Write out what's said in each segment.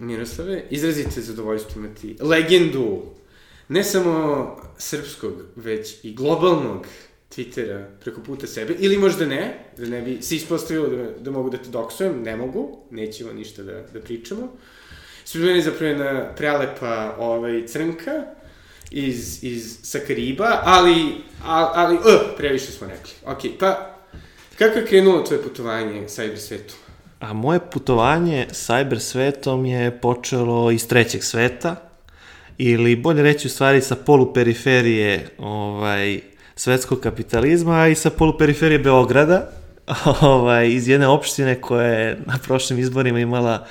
Miroslave, izrazite zadovoljstvo imati legendu ne samo srpskog, već i globalnog Twittera preko puta sebe, ili možda ne, da ne bi se ispostavilo da, da mogu da te doksujem, ne mogu, nećemo ništa da, da pričamo. Sve meni zapravo jedna prelepa ovaj, crnka iz, iz Sakariba, ali, ali, ali uh, previše smo rekli. Ok, pa kako je krenulo tvoje putovanje cyber svetu? A moje putovanje cyber svetom je počelo iz trećeg sveta, ili bolje reći u stvari sa poluperiferije ovaj, svetskog kapitalizma i sa poluperiferije Beograda, ovaj, iz jedne opštine koja je na prošlim izborima imala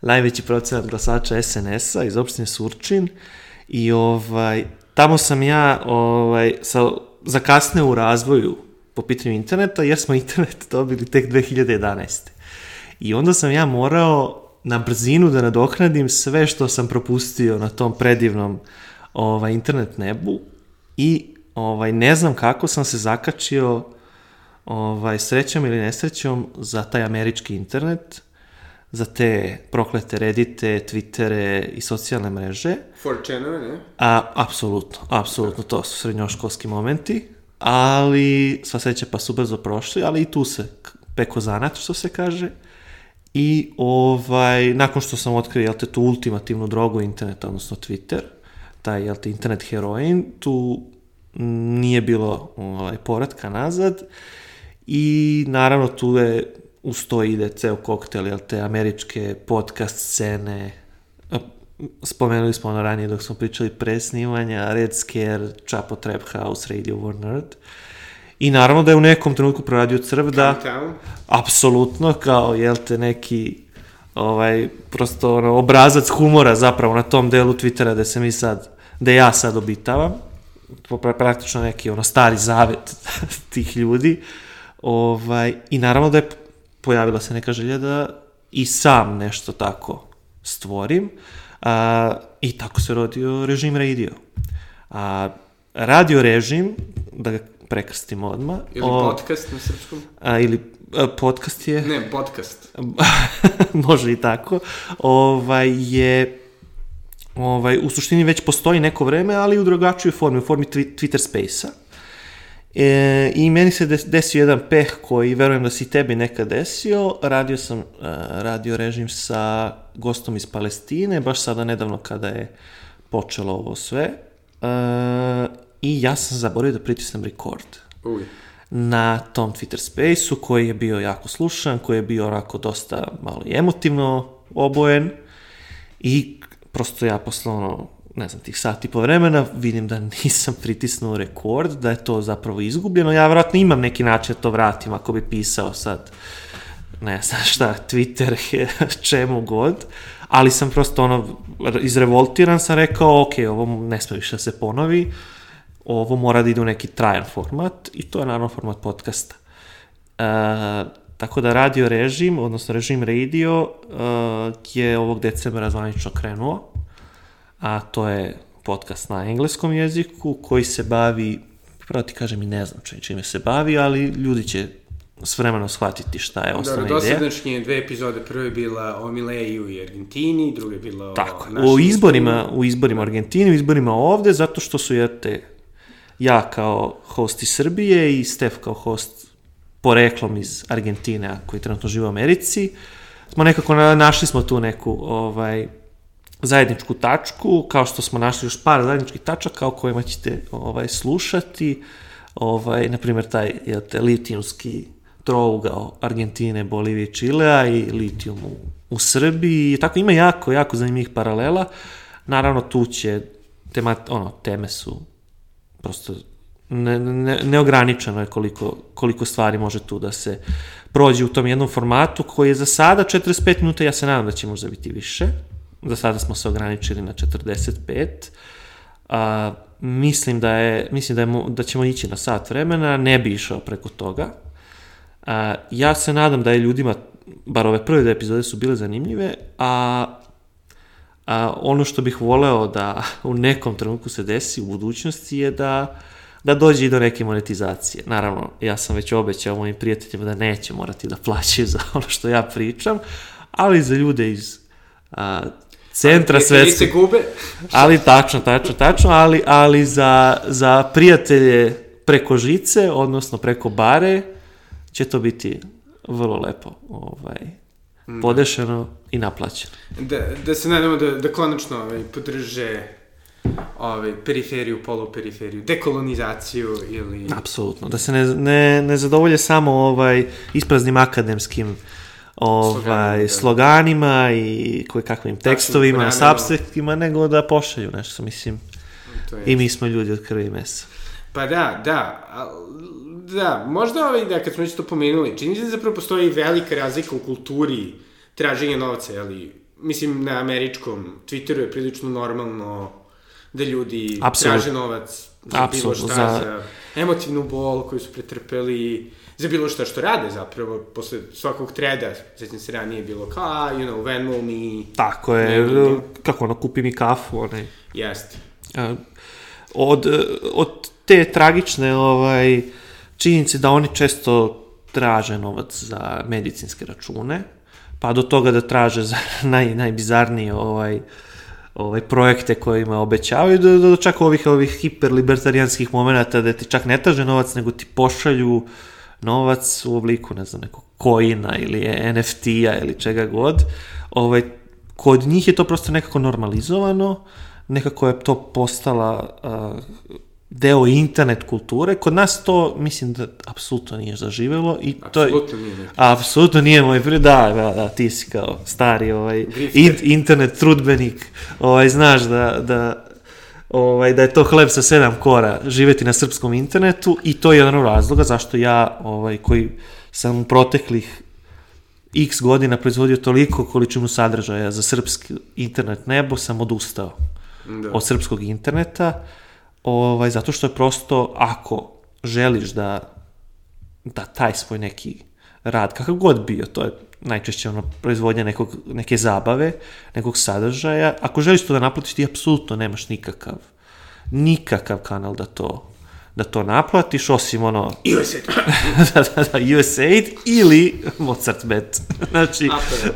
najveći procenat glasača SNS-a iz opštine Surčin i ovaj, tamo sam ja ovaj, sa, zakasneo u razvoju po pitanju interneta, jer smo internet dobili tek 2011. I onda sam ja morao na brzinu da nadoknadim sve što sam propustio na tom predivnom ovaj, internet nebu i ovaj, ne znam kako sam se zakačio ovaj, srećom ili nesrećom za taj američki internet, za te proklete redite, twittere i socijalne mreže. For channel, ne? A, apsolutno, apsolutno, to su srednjoškolski momenti, ali sva sreća pa su brzo prošli, ali i tu se peko zanat, što se kaže. I ovaj, nakon što sam otkrio, jel te, tu ultimativnu drogu interneta, odnosno Twitter, taj, jel te, internet heroin, tu nije bilo ovaj, poradka nazad i naravno tu je uz to ide ceo koktel, jel te, američke podcast scene, spomenuli smo ono ranije dok smo pričali pre snimanja, Red Scare, Chapo Trap House, Radio War Nerd. I naravno da je u nekom trenutku proradio crv da... Apsolutno, kao, jel te, neki ovaj, prosto ono, obrazac humora zapravo na tom delu Twittera da se mi sad, da ja sad obitavam. Praktično neki ono stari zavet tih ljudi. Ovaj, I naravno da je pojavila se neka želja da i sam nešto tako stvorim. A, I tako se rodio režim radio. A, radio režim, da ga prekrstimo odmah. Ili o, podcast na srpskom? A, ili a, podcast je... Ne, podcast. Može i tako. Ovaj je ovaj, u suštini već postoji neko vreme, ali u drugačijoj formi, u formi Twitter Space-a. E, I meni se desio jedan peh koji verujem da si tebi nekad desio. Radio sam uh, radio režim sa gostom iz Palestine, baš sada nedavno kada je počelo ovo sve. Uh, I ja sam zaboravio da pritisnem record. Uj. Na tom Twitter Space-u koji je bio jako slušan, koji je bio onako dosta malo emotivno obojen. I prosto ja posle ono ne znam, tih sati po vremena, vidim da nisam pritisnuo rekord, da je to zapravo izgubljeno. Ja vratno imam neki način da to vratim ako bi pisao sad, ne znam šta, Twitter, čemu god, ali sam prosto ono, izrevoltiran sam rekao, ok, ovo ne sme više da se ponovi, ovo mora da ide u neki trajan format i to je naravno format podcasta. E, tako da radio režim, odnosno režim radio, e, je ovog decembra zvanično krenuo a to je podcast na engleskom jeziku koji se bavi, pravo ti kažem i ne znam čime se bavi, ali ljudi će s vremenom shvatiti šta je osnovna ideja. Dobro, dosadašnje dve epizode, prva je bila o Mileju i Argentini, druga je bila Tako, o, o izborima, u izborima Argentini, u izborima ovde, zato što su te ja kao host iz Srbije i Stef kao host poreklom iz Argentine, koji trenutno žive u Americi, smo nekako našli smo tu neku ovaj, zajedničku tačku, kao što smo našli još par zajedničkih tačaka o kojima ćete ovaj, slušati, ovaj, na primjer taj te, litijumski trougao Argentine, Bolivije i Čilea i litijum u, u Srbiji. Tako ima jako, jako zanimljivih paralela. Naravno, tu će tema, ono, teme su prosto ne, ne, neograničeno je koliko, koliko stvari može tu da se prođe u tom jednom formatu koji je za sada 45 minuta, ja se nadam da će možda biti više, Za sada smo se ograničili na 45. A, mislim da je, mislim da, je, da ćemo ići na sat vremena, ne bi išao preko toga. A, ja se nadam da je ljudima, bar ove prve epizode su bile zanimljive, a, a ono što bih voleo da u nekom trenutku se desi u budućnosti je da da dođe i do neke monetizacije. Naravno, ja sam već obećao mojim prijateljima da neće morati da plaćaju za ono što ja pričam, ali za ljude iz a, centra Ili svetskog. se gube. Ali tačno, tačno, tačno, ali, ali za, za prijatelje preko žice, odnosno preko bare, će to biti vrlo lepo ovaj, podešeno i naplaćeno. Da, da se nadamo da, da konačno ovaj, podrže ovaj, periferiju, poluperiferiju, dekolonizaciju ili... Apsolutno, da se ne, ne, ne zadovolje samo ovaj ispraznim akademskim ovaj, Sloganima, da. sloganima i koje kakvim tekstovima, sapsektima, nego da pošalju nešto, mislim. To je. I mi smo ljudi od krvi i mesa. Pa da, da, al- da, možda ovaj, da, kad smo već to pomenuli, čini se da zapravo postoji velika razlika u kulturi traženja novca, ali, mislim, na američkom Twitteru je prilično normalno da ljudi Apsolutno. traže novac za bilo šta, za- za... emotivnu bol koju su pretrpeli, za bilo šta što rade zapravo, posle svakog treda, sećam se ranije je bilo kao, a, you know, Venmo mi, Tako je, Ne, kako ono, kupi mi kafu, onaj. jeste. A, od, od te tragične ovaj, činjenice da oni često traže novac za medicinske račune, pa do toga da traže za naj, najbizarnije ovaj, ovaj, projekte kojima obećavaju, do, do čak ovih, ovih hiperlibertarijanskih momenta da ti čak ne traže novac, nego ti pošalju novac u obliku, ne znam, nekog koina ili NFT-a ili čega god. Ovaj, kod njih je to prosto nekako normalizovano, nekako je to postala a, deo internet kulture. Kod nas to, mislim da apsolutno nije zaživelo i to je... Apsolutno nije. Apsolutno nije moj pri... Da, da, da, ti si kao stari ovaj, in, internet trudbenik, ovaj, znaš da, da, ovaj, da je to hleb sa sedam kora, živeti na srpskom internetu i to je jedan od razloga zašto ja, ovaj, koji sam u proteklih x godina proizvodio toliko količinu sadržaja za srpski internet nebo, sam odustao Da. od srpskog interneta, ovaj, zato što je prosto, ako želiš da, da taj svoj neki rad, kakav god bio, to je najčešće ono proizvodnja nekog, neke zabave, nekog sadržaja, ako želiš to da naplatiš, ti apsolutno nemaš nikakav, nikakav kanal da to da to naplatiš, osim ono, USA. da, da, da, USAID ili Mozart Bet. Znači,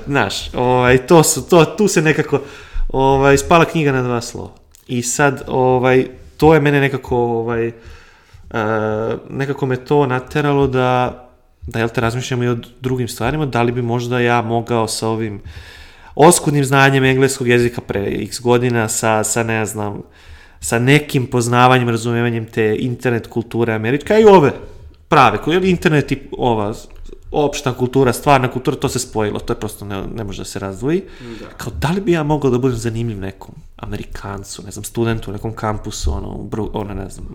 znaš, ovaj, to su, to, tu se nekako, ovaj, spala knjiga na dva slova. I sad, ovaj, to je mene nekako, ovaj, uh, nekako me to nateralo da, da, jel te, razmišljamo i o drugim stvarima, da li bi možda ja mogao sa ovim oskudnim znanjem engleskog jezika pre x godina, sa, sa ne znam, sa nekim poznavanjem, razumevanjem te internet kulture američke, a i ove prave, koje je internet i ova opšta kultura, stvarna kultura, to se spojilo, to je prosto ne, ne može da se razdvoji. Da. Kao, da li bi ja mogao da budem zanimljiv nekom Amerikancu, ne znam, studentu, nekom kampusu, ono, ono, ne znam,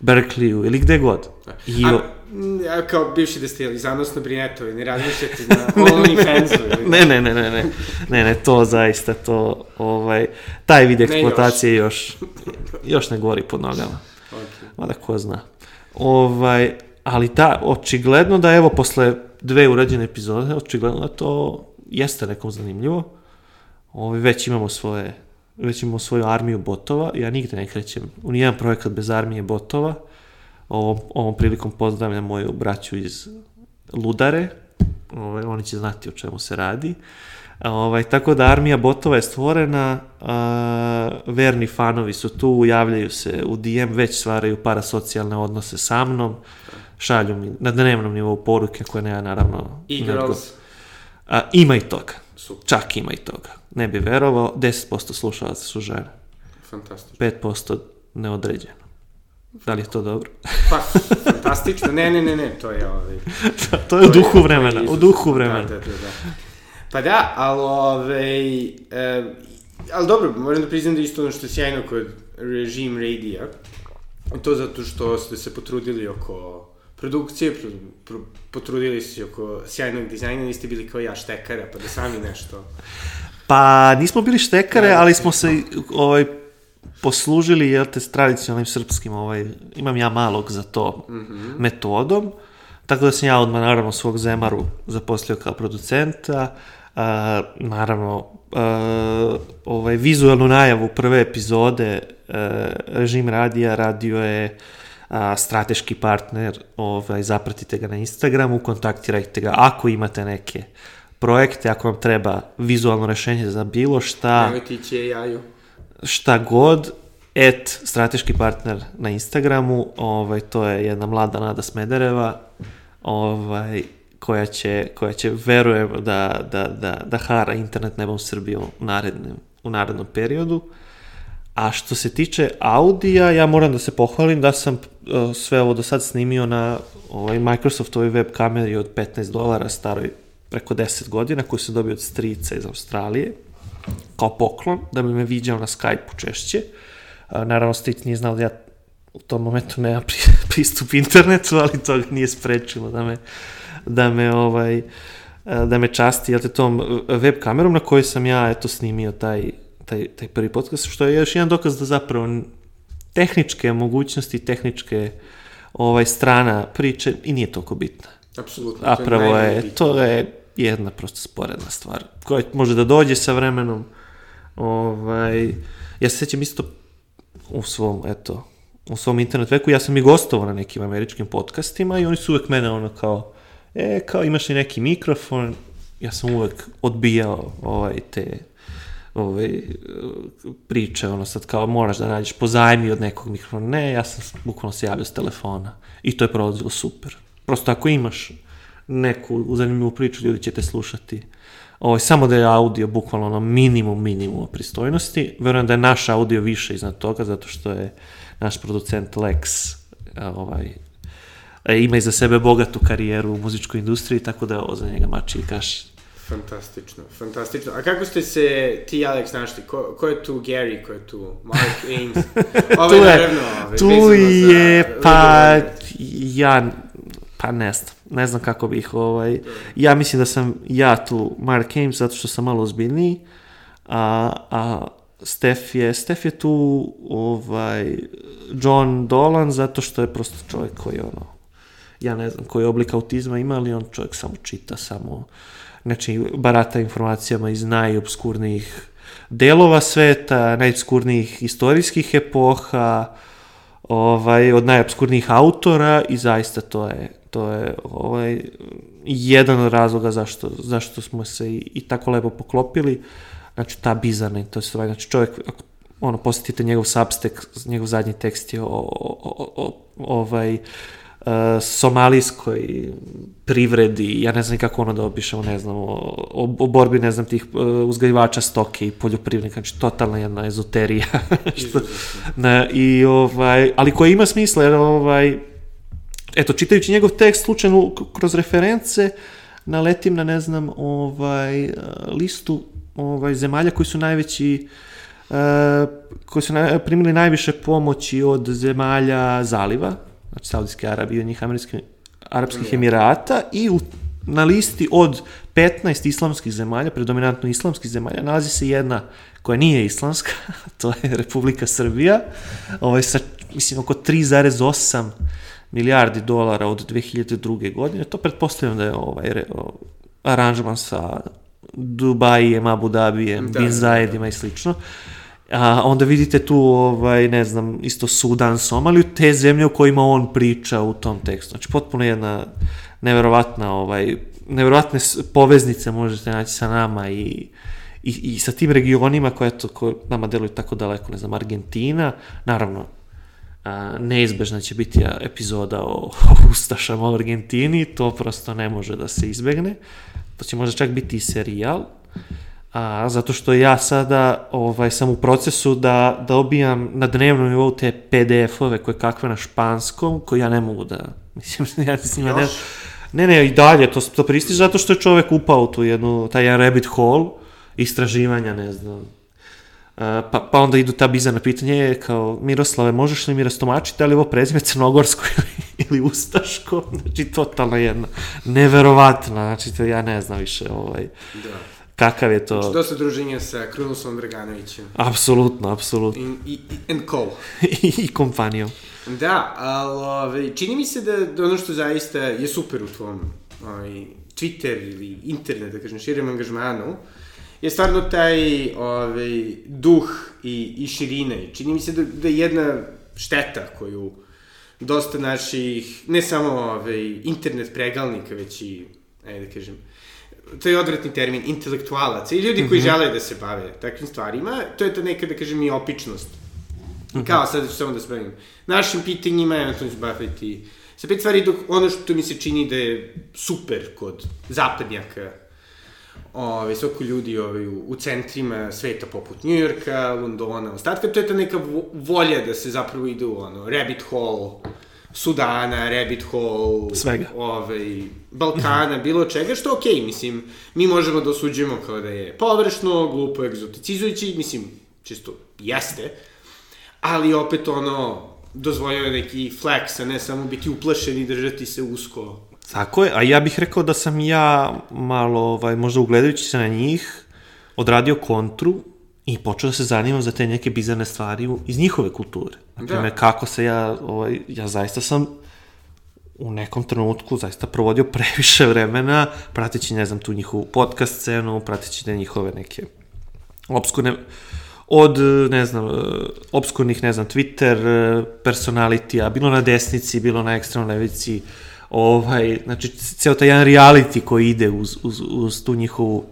Berkeleyu ili gde god. I, A, m, ja kao bivši destiljali, zanosno brinetovi, ne razmišljate na OnlyFansu. Ne, ne, ne, ne, ne, ne, ne, to zaista, to, ovaj, taj vid eksploatacije još, još ne gori pod nogama. Okay. Mada ko zna. Ovaj, ali da, očigledno da evo posle dve urađene epizode, očigledno da to jeste nekom zanimljivo. Ovaj, već imamo svoje već imamo svoju armiju botova, ja nigde ne krećem u nijedan projekat bez armije botova. Ovom, ovom prilikom pozdravljam moju braću iz Ludare, ovaj, oni će znati o čemu se radi. Ovaj, tako da armija botova je stvorena, a, verni fanovi su tu, javljaju se u DM, već stvaraju parasocijalne odnose sa mnom, šalju mi na dnevnom nivou poruke koje ne, naravno... I. A, ima i toga. Super. Čak ima i toga. Ne bi verovao, 10% slušalaca su žene, Fantastično. 5% neodređeno. Da li je to dobro? Pa, fantastično. Ne, ne, ne, ne, to je ovaj... to je u duhu je vremena, u duhu vremena. Da, da, da, da. Pa da, ali ovaj... E, ali dobro, moram da priznam da isto ono što je sjajno kod Regime Radija. To zato što ste se potrudili oko produkcije, pro, pro, potrudili ste se oko sjajnog dizajna, niste bili kao ja štekara, pa da sami nešto... Pa nismo bili štekare, Da, ali smo se ovaj, poslužili, jel te, s tradicionalnim srpskim, ovaj, imam ja malog za to metodom, tako da sam ja odmah, naravno, svog Zemaru zaposlio kao producenta, a, naravno, a, ovaj, vizualnu najavu prve epizode a, režim radija radio je a, strateški partner, ovaj, zapratite ga na Instagramu, kontaktirajte ga ako imate neke projekte, ako vam treba vizualno rešenje za bilo šta, Nemojte jaju. šta god, et strateški partner na Instagramu, ovaj, to je jedna mlada Nada Smedereva, ovaj, koja će, koja će verujem da, da, da, da hara internet nebom Srbije u narednom, u narednom periodu. A što se tiče audija, ja moram da se pohvalim da sam uh, sve ovo do sad snimio na ovaj, Microsoftovoj web kameri od 15 dolara staroj preko 10 godina koju sam dobio od strica iz Australije kao poklon, da bi me viđao na Skype-u češće. A, naravno, stric nije znao da ja u tom momentu nema pri, pristup internetu, ali to nije sprečilo da me, da me ovaj, a, da me časti jel te, tom web kamerom na kojoj sam ja eto snimio taj, taj, taj prvi podcast, što je još jedan dokaz da zapravo tehničke mogućnosti, tehničke ovaj strana priče i nije toliko bitna. Apsolutno. A to je pravo je, to je jedna prosto sporedna stvar, koja može da dođe sa vremenom. Ovaj, ja se sjećam isto u svom, eto, u svom internet veku, ja sam i gostovao na nekim američkim podcastima i oni su uvek mene ono kao, e, kao imaš li neki mikrofon, ja sam uvek odbijao ovaj, te ovaj, priče, ono sad kao moraš da nađeš pozajmi od nekog mikrofona. Ne, ja sam bukvalno se javio s telefona i to je prolazilo super. Prosto ako imaš neku zanimljivu priču, ljudi će te slušati. Ovo, samo da je audio bukvalno ono minimum minimum pristojnosti. Verujem da je naš audio više iznad toga, zato što je naš producent Lex a, ovaj, e, ima iza sebe bogatu karijeru u muzičkoj industriji, tako da ovo za njega mači i kaš. Fantastično, fantastično. A kako ste se ti i Alex našli? Ko, ko je tu Gary, ko je tu Mark Ames? Ovo Tu je naravno Tu za je, pa, ja, pa ne znam, ne znam kako bih, ovaj, ja mislim da sam ja tu Mark Ames zato što sam malo ozbiljniji, a, a Stef je, Stef je tu, ovaj, John Dolan zato što je prosto čovjek koji, ono, ja ne znam koji oblik autizma ima, ali on čovjek samo čita, samo, znači, barata informacijama iz najobskurnijih delova sveta, najobskurnijih istorijskih epoha, ovaj, od najobskurnijih autora i zaista to je, to je ovaj, jedan od razloga zašto, zašto smo se i, i tako lepo poklopili. Znači, ta bizarna, to je stvar, znači čovjek, ako ono, posjetite njegov substack, njegov zadnji tekst je o, o, o, o ovaj, somalijskoj privredi, ja ne znam kako ono da opišemo, ne znam, o, o, borbi, ne znam, tih uh, uzgajivača stoke i poljoprivrednika, znači totalna jedna ezoterija. što, na, i, ovaj, ali koja ima smisla, jer ovaj, eto, čitajući njegov tekst slučajno kroz reference, naletim na, ne znam, ovaj, uh, listu ovaj, zemalja koji su najveći uh, koji su na, primili najviše pomoći od zemalja zaliva, znači Saudijske Arabije i njih Američkih Arabskih Emirata i u, na listi od 15 islamskih zemalja, predominantno islamskih zemalja, nalazi se jedna koja nije islamska, to je Republika Srbija, ovaj, sa, mislim, oko 3,8 milijardi dolara od 2002. godine. To pretpostavljam da je ovaj re, o, aranžman sa Dubajem, Abu Dhabijem, Da, Bin da, Zayedima i slično. A onda vidite tu, ovaj, ne znam, isto Sudan, Somaliju, te zemlje o kojima on priča u tom tekstu. Znači, potpuno jedna neverovatna, ovaj, neverovatne poveznice možete naći sa nama i, i, i sa tim regionima koje, to, koje nama deluju tako daleko, ne znam, Argentina, naravno, a, neizbežna će biti epizoda o, o Ustašama u Argentini, to prosto ne može da se izbegne. To će možda čak biti i serijal, a, zato što ja sada ovaj, sam u procesu da, da obijam na dnevnom nivou te PDF-ove koje kakve na španskom, koje ja ne mogu da, mislim, ja s njima ne, ne, ne, i dalje, to, to pristiže zato što je čovek upao u tu jednu, taj jedan rabbit hole, istraživanja, ne znam, A, pa, pa onda idu ta bizarna pitanja, je kao, Miroslave, možeš li mi rastomačiti da li je ovo prezime crnogorsko ili, ili ustaško? Znači, totalno jedna, neverovatna, znači, to ja ne znam više, ovaj, Da. Kakav je to, Znači, dosta druženja sa Krunosom Draganovićem. apsolutno, apsolutno, I, i, i, and co. i kompanijom. Da, ali ove, čini mi se da, da ono što zaista je super u tvom ovaj, Twitter ili internet, da kažem, širem angažmanu, je stvarno taj ovaj, duh i, i širina. I čini mi se da, da je jedna šteta koju dosta naših, ne samo ovaj, internet pregalnika, već i, ajde da kažem, to je odvratni termin, intelektualaca i ljudi koji žele da se bave takvim stvarima, to je to neka, da kažem, i opičnost. Kao, sad ću samo da spravim. Našim pitanjima, na to ću baviti sa pet stvari, dok ono što mi se čini da je super kod zapadnjaka, ove, svako ljudi ove, u, u centrima sveta poput Njujorka, Londona, ostatka, to je ta neka vo- volja da se zapravo ide u ono, rabbit hole, Sudana, rabbit hole, Svega. ovaj, Balkana, bilo čega, što je okej, okay, mislim, mi možemo da osuđujemo kao da je površno, glupo, egzoticizujući, mislim, čisto jeste, ali opet ono, dozvoljava neki flex, a ne samo biti uplašen i držati se usko. Tako je, a ja bih rekao da sam ja malo, ovaj, možda ugledajući se na njih, odradio kontru i počeo da se zanimam za te neke bizarne stvari iz njihove kulture. Naprimjer, Da. kako se ja, ovaj, ja zaista sam u nekom trenutku zaista provodio previše vremena prateći, ne znam, tu njihovu podcast scenu, prateći te njihove neke obskurne, od, ne znam, obskurnih, ne znam, Twitter personalitija, bilo na desnici, bilo na ekstremnoj levici, ovaj, znači, ceo taj jedan reality koji ide uz, uz, uz tu njihovu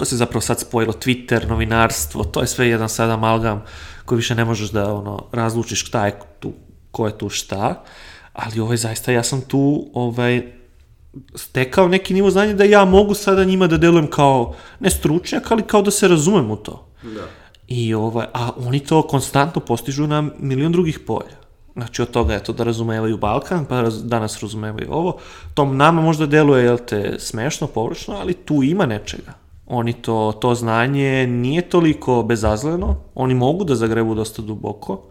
to se zapravo sad spojilo Twitter, novinarstvo, to je sve jedan sad amalgam koji više ne možeš da ono razlučiš šta je tu, ko je tu šta, ali ovaj zaista ja sam tu ovaj stekao neki nivo znanja da ja mogu sada njima da delujem kao ne stručnjak, ali kao da se razumem u to. Da. I ovaj, a oni to konstantno postižu na milion drugih polja. Znači od toga eto da razumevaju Balkan, pa raz, danas razumevaju ovo. To nama možda deluje, jel te, smešno, površno, ali tu ima nečega. Oni to, to znanje nije toliko bezazleno, oni mogu da zagrebu dosta duboko,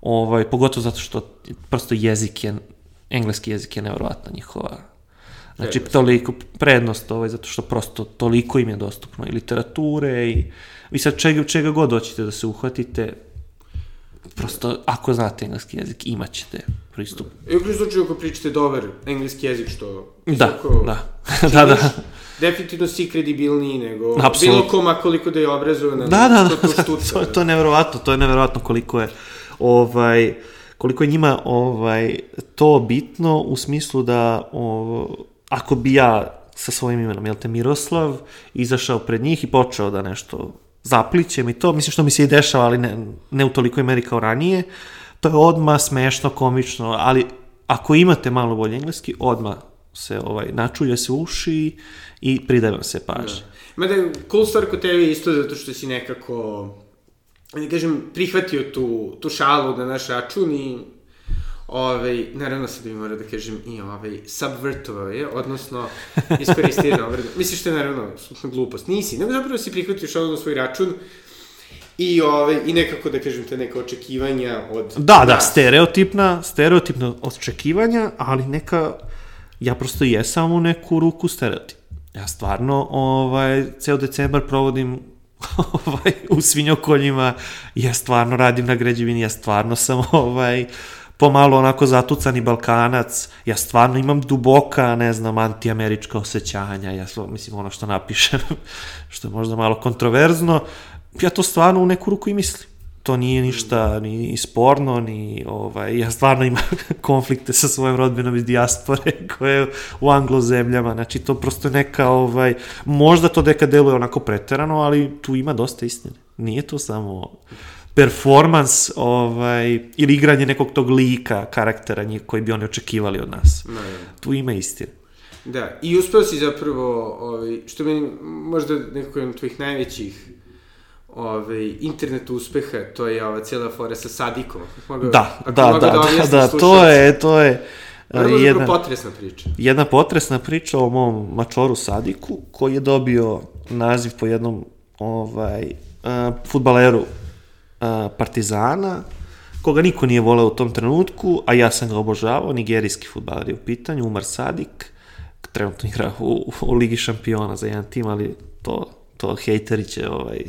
ovaj, pogotovo zato što prosto jezik je, engleski jezik je nevjerovatna njihova Znači, Prednost. toliko prednost, ovaj, zato što prosto toliko im je dostupno i literature i vi sad čega, čega god hoćete da se uhvatite, prosto ako znate engleski jezik, imat ćete pristup. I u slučaju ako pričate dobar engleski jezik, što... Da, visoko da, da, da. Definitivno si kredibilniji nego Apsolutno. bilo koma koliko da je obrazovan. Da, da, da, to, to, da, to, to je neverovatno, to je neverovatno koliko je ovaj koliko je njima ovaj to bitno u smislu da o, ako bi ja sa svojim imenom, jel te Miroslav, izašao pred njih i počeo da nešto zaplićem i to, mislim što mi se i dešava, ali ne, ne u tolikoj meri kao ranije, to je odma smešno, komično, ali ako imate malo bolje engleski, odma se ovaj načulja se uši i pridaje vam se pažnje. Mada, cool stvar kod tebe je isto zato što si nekako, da kažem, prihvatio tu, tu šalu na naš račun i ovaj, naravno sad bi morao da kažem i ovaj, subvertovao je, odnosno iskoristio je obradu. Misliš što je naravno glupost? Nisi, nego zapravo si prihvatio šalu na svoj račun i, ovaj, i nekako, da kažem, te neka očekivanja od Da, da, stereotipna, stereotipna očekivanja, ali neka, ja prosto jesam u neku ruku stereotip. Ja stvarno, ovaj, ceo decembar provodim ovaj, u svinjokoljima, ja stvarno radim na građevini, ja stvarno sam ovaj, pomalo onako zatucani balkanac, ja stvarno imam duboka, ne znam, antiamerička osjećanja, ja mislim ono što napišem, što je možda malo kontroverzno, ja to stvarno u neku ruku i mislim to nije ništa ni sporno, ni ovaj, ja stvarno imam konflikte sa svojom rodbinom iz dijaspore koje je u anglo zemljama, znači to prosto je neka, ovaj, možda to neka deluje onako preterano, ali tu ima dosta istine. Nije to samo performans ovaj, ili igranje nekog tog lika, karaktera njih koji bi oni očekivali od nas. Da, da. Tu ima istine. Da, i uspeo si zapravo, ovaj, što meni možda nekako jedan od tvojih najvećih ovaj, internet uspeha, to je ova cijela fora sa Sadikom. Mogu, Da, ako da, mogu da, da, objasnim da, to je, to je je jedna, potresna priča. jedna potresna priča o mom mačoru Sadiku, koji je dobio naziv po jednom ovaj, uh, futbaleru uh, Partizana, koga niko nije voleo u tom trenutku, a ja sam ga obožavao, nigerijski futbaler je u pitanju, Umar Sadik, trenutno igra u, u Ligi šampiona za jedan tim, ali to, to hejteri će ovaj,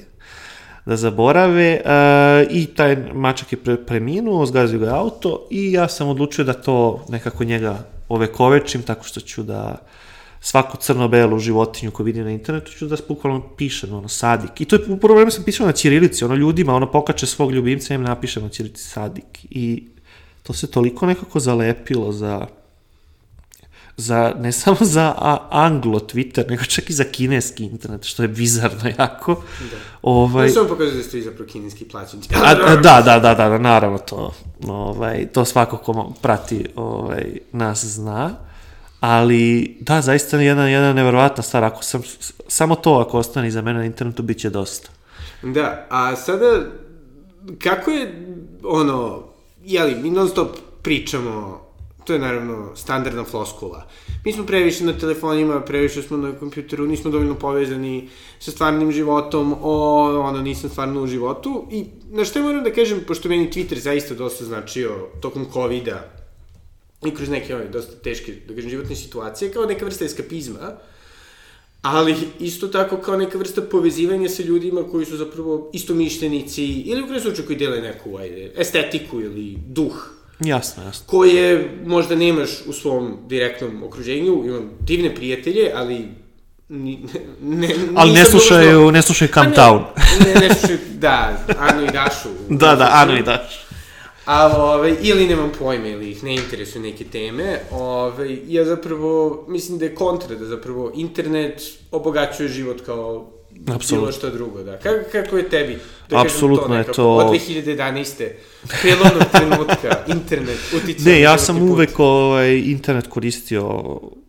da zaborave uh, i taj mačak je pre, preminuo, zgazio ga auto i ja sam odlučio da to nekako njega ovekovečim tako što ću da svaku crno-belu životinju koju vidim na internetu ću da bukvalno pišem, ono, sadik. I to je, u prvo vreme sam pisao na ćirilici, ono, ljudima, ono, pokače svog ljubimca i im napišem na ćirilici sadik. I to se toliko nekako zalepilo za za, ne samo za a, anglo Twitter, nego čak i za kineski internet, što je bizarno jako. Da. Ovaj, Ne samo pokazuje da ste vi zapravo kineski plaćenici. da, da, da, da, da, naravno to, ovaj, to svako ko prati ovaj, nas zna, ali da, zaista jedna, jedna neverovatna stvar, ako sam, samo to ako ostane iza mene na internetu, bit će dosta. Da, a sada, kako je, ono, jeli, mi non stop pričamo, to je naravno standardna floskula. Mi smo previše na telefonima, previše smo na kompjuteru, nismo dovoljno povezani sa stvarnim životom, o, ono, nisam stvarno u životu. I na što moram da kažem, pošto meni Twitter zaista dosta značio tokom COVID-a i kroz neke ove dosta teške, da kažem, životne situacije, kao neka vrsta eskapizma, ali isto tako kao neka vrsta povezivanja sa ljudima koji su zapravo istomišljenici ili u kraju slučaju koji dele neku ajde, estetiku ili duh Jasno, jasno. koje možda nemaš u svom direktnom okruženju, imam divne prijatelje, ali ni, ne, ne, Ali ne slušaju, dovoljno- ne slušaju Pa Calm ne, Town. Ne, ne slušaju, da, Anu i Dašu. Da, da, Anu i Daš. A, ovaj, ili nemam pojma, ili ih ne interesuju neke teme, ovaj, ja zapravo, mislim da je kontra, da zapravo internet obogaćuje život kao Apsolutno. bilo što drugo, da. Kako, kako je tebi? Da Apsolutno je to- Od 2011. Prijelomnog trenutka, internet uticao. Ne, ja sam put. uvek ovaj, internet koristio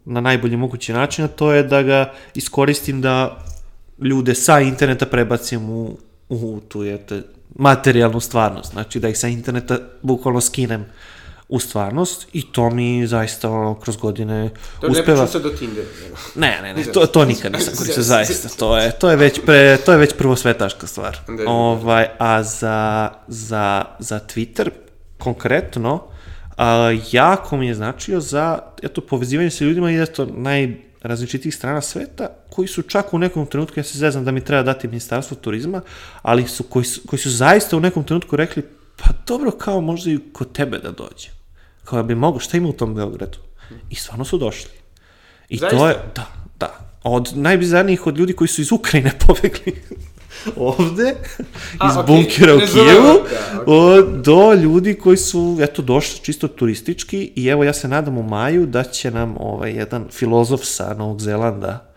na najbolji mogući način, a to je da ga iskoristim da ljude sa interneta prebacim u, u tu jete, materijalnu stvarnost. Znači da ih sa interneta bukvalno skinem u stvarnost i to mi zaista ono, kroz godine To ne uspeva. pričam sad o Tinderu. nego. Ne, ne, ne, to, to nikad nisam koristio, zaista, to je, to je već pre, to je već prvosvetaška stvar. Da, da. Ovaj, a za, za, za Twitter, konkretno, a, jako mi je značio za, eto, povezivanje sa ljudima i eto, najrazličitijih strana sveta, koji su čak u nekom trenutku, ja se zezam da mi treba dati ministarstvo turizma, ali su, koji, su, koji su zaista u nekom trenutku rekli, pa dobro, kao možda i kod tebe da dođe. Kao bi mogo, šta ima u tom Beogradu? I stvarno su došli. I to Zaista? je, da, da. Od najbizarnijih od ljudi koji su iz Ukrajine pobegli ovde, A, iz okej, bunkera u ne Kijevu, da, o, do ljudi koji su, eto, došli čisto turistički i evo ja se nadam u maju da će nam ovaj, jedan filozof sa Novog Zelanda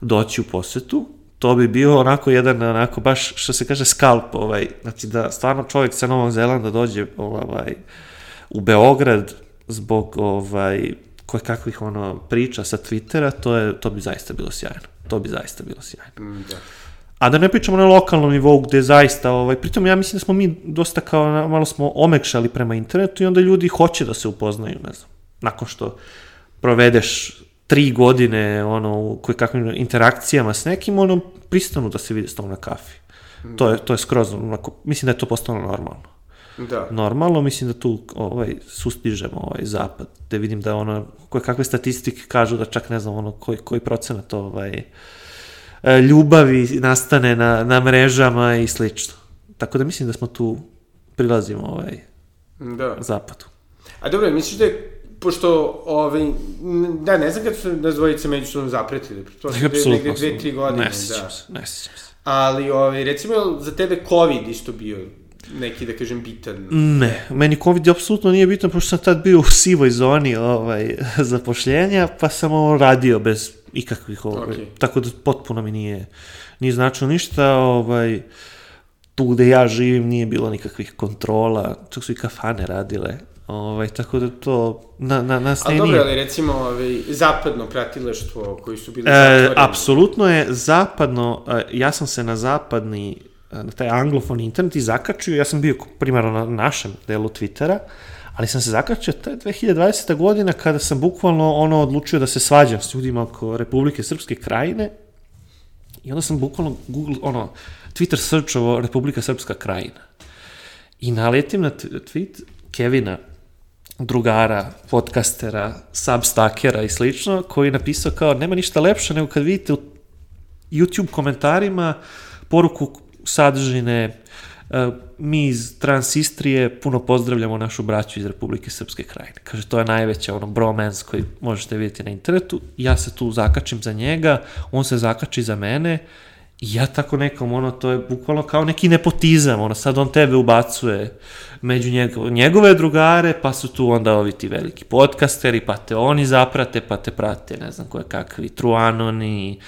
doći u posetu. To bi bio onako jedan, onako baš, što se kaže, skalp, ovaj, znači da stvarno čovjek sa Novog Zelanda dođe ovaj, u Beograd zbog ovaj, koje kakvih ono priča sa Twittera, to, je, to bi zaista bilo sjajno. To bi zaista bilo sjajno. Mm, Da. A da ne pričamo na lokalnom nivou gde zaista, ovaj, pritom ja mislim da smo mi dosta kao, malo smo omekšali prema internetu i onda ljudi hoće da se upoznaju, ne znam, nakon što provedeš tri godine ono, u koje kakvim interakcijama s nekim, ono, pristanu da se vide s tom na kafi. To je, to je skroz, onako, mislim da je to postalo normalno Da. normalno, mislim da tu ovaj, sustižemo ovaj zapad, da vidim da ono, koje kakve statistike kažu da čak ne znam ono koji, koji procenat ovaj, e, ljubavi nastane na, na mrežama i slično. Tako da mislim da smo tu prilazimo ovaj, Da. zapadu. A dobro, misliš da je, pošto, ovaj, da, ne znam kada su nas dvojice međusobno zapretili, to su dve, negde dve, tri godine, ne sjećam da. se, ne sjećam se. Ali, ovaj, recimo, je za tebe COVID isto bio neki, da kažem, bitan? Ne, meni COVID apsolutno nije bitan, pošto sam tad bio u sivoj zoni ovaj, zapošljenja, pa sam ovo radio bez ikakvih, ovaj, Okej. tako da potpuno mi nije, nije značilo ništa, ovaj, tu gde ja živim nije bilo nikakvih kontrola, čak su i kafane radile, ovaj, tako da to na, na, nas Ali ne dobro, nije. ali recimo, ovaj, zapadno pratilaštvo koji su bili E, apsolutno je zapadno, ja sam se na zapadni, na taj anglofoni internet i zakačio, ja sam bio primarno na našem delu Twittera, ali sam se zakačio, to je 2020. godina kada sam bukvalno ono odlučio da se svađam s ljudima oko Republike Srpske krajine i onda sam bukvalno Google, ono, Twitter searchovo Republika Srpska krajina. I naletim na tweet Kevina, drugara, podcastera, substakera i slično, koji je napisao kao nema ništa lepše nego kad vidite u YouTube komentarima poruku sadržine e, mi iz Transistrije puno pozdravljamo našu braću iz Republike Srpske krajine. Kaže, to je najveća ono bromance koji možete vidjeti na internetu. Ja se tu zakačim za njega, on se zakači za mene I ja tako nekom, ono, to je bukvalno kao neki nepotizam, ono, sad on tebe ubacuje među njegove, njegove drugare, pa su tu onda ovi ti veliki podcasteri, pa te oni zaprate, pa te prate, ne znam koje kakvi, Truanoni,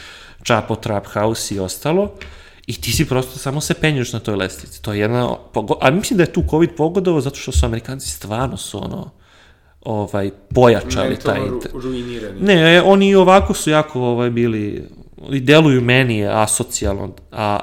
Chapo Trap House i ostalo. I ti si prosto samo se penješ na toj lestvici. To je jedna, a mislim da je tu COVID pogodovo zato što su Amerikanci stvarno su ono, ovaj, pojačali taj... Ru, ruinirani. Ne, e, oni i ovako su jako ovaj, bili, i deluju meni asocijalno, a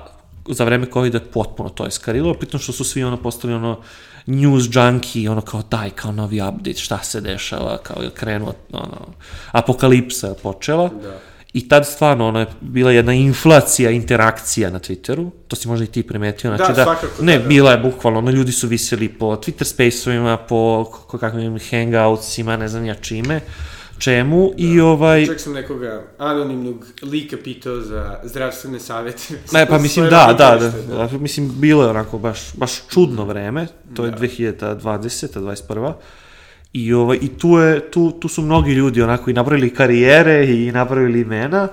za vreme covid je potpuno to eskarilo, pritom što su svi ono postali ono news junkie, ono kao daj, kao novi update, šta se dešava, kao je krenuo, ono, apokalipsa je počela. Da. I tad stvarno ono je bila jedna inflacija interakcija na Twitteru, to si možda i ti primetio, znači Da, svakako, ne, da, da. bila je bukvalno, ono ljudi su viseli po Twitter spaceovima, po kakvim hangoutsima, ne znam ja čime, čemu i ovaj... Čak sam nekoga anonimnog lika pitao za zdravstvene savjete. Ne, pa mislim Svoje da, da, roditelje, da, da, mislim bilo je onako baš, baš čudno vreme, to je Da. 2020. 21. I, ovaj, i tu, je, tu, tu su mnogi ljudi onako i napravili karijere i napravili imena,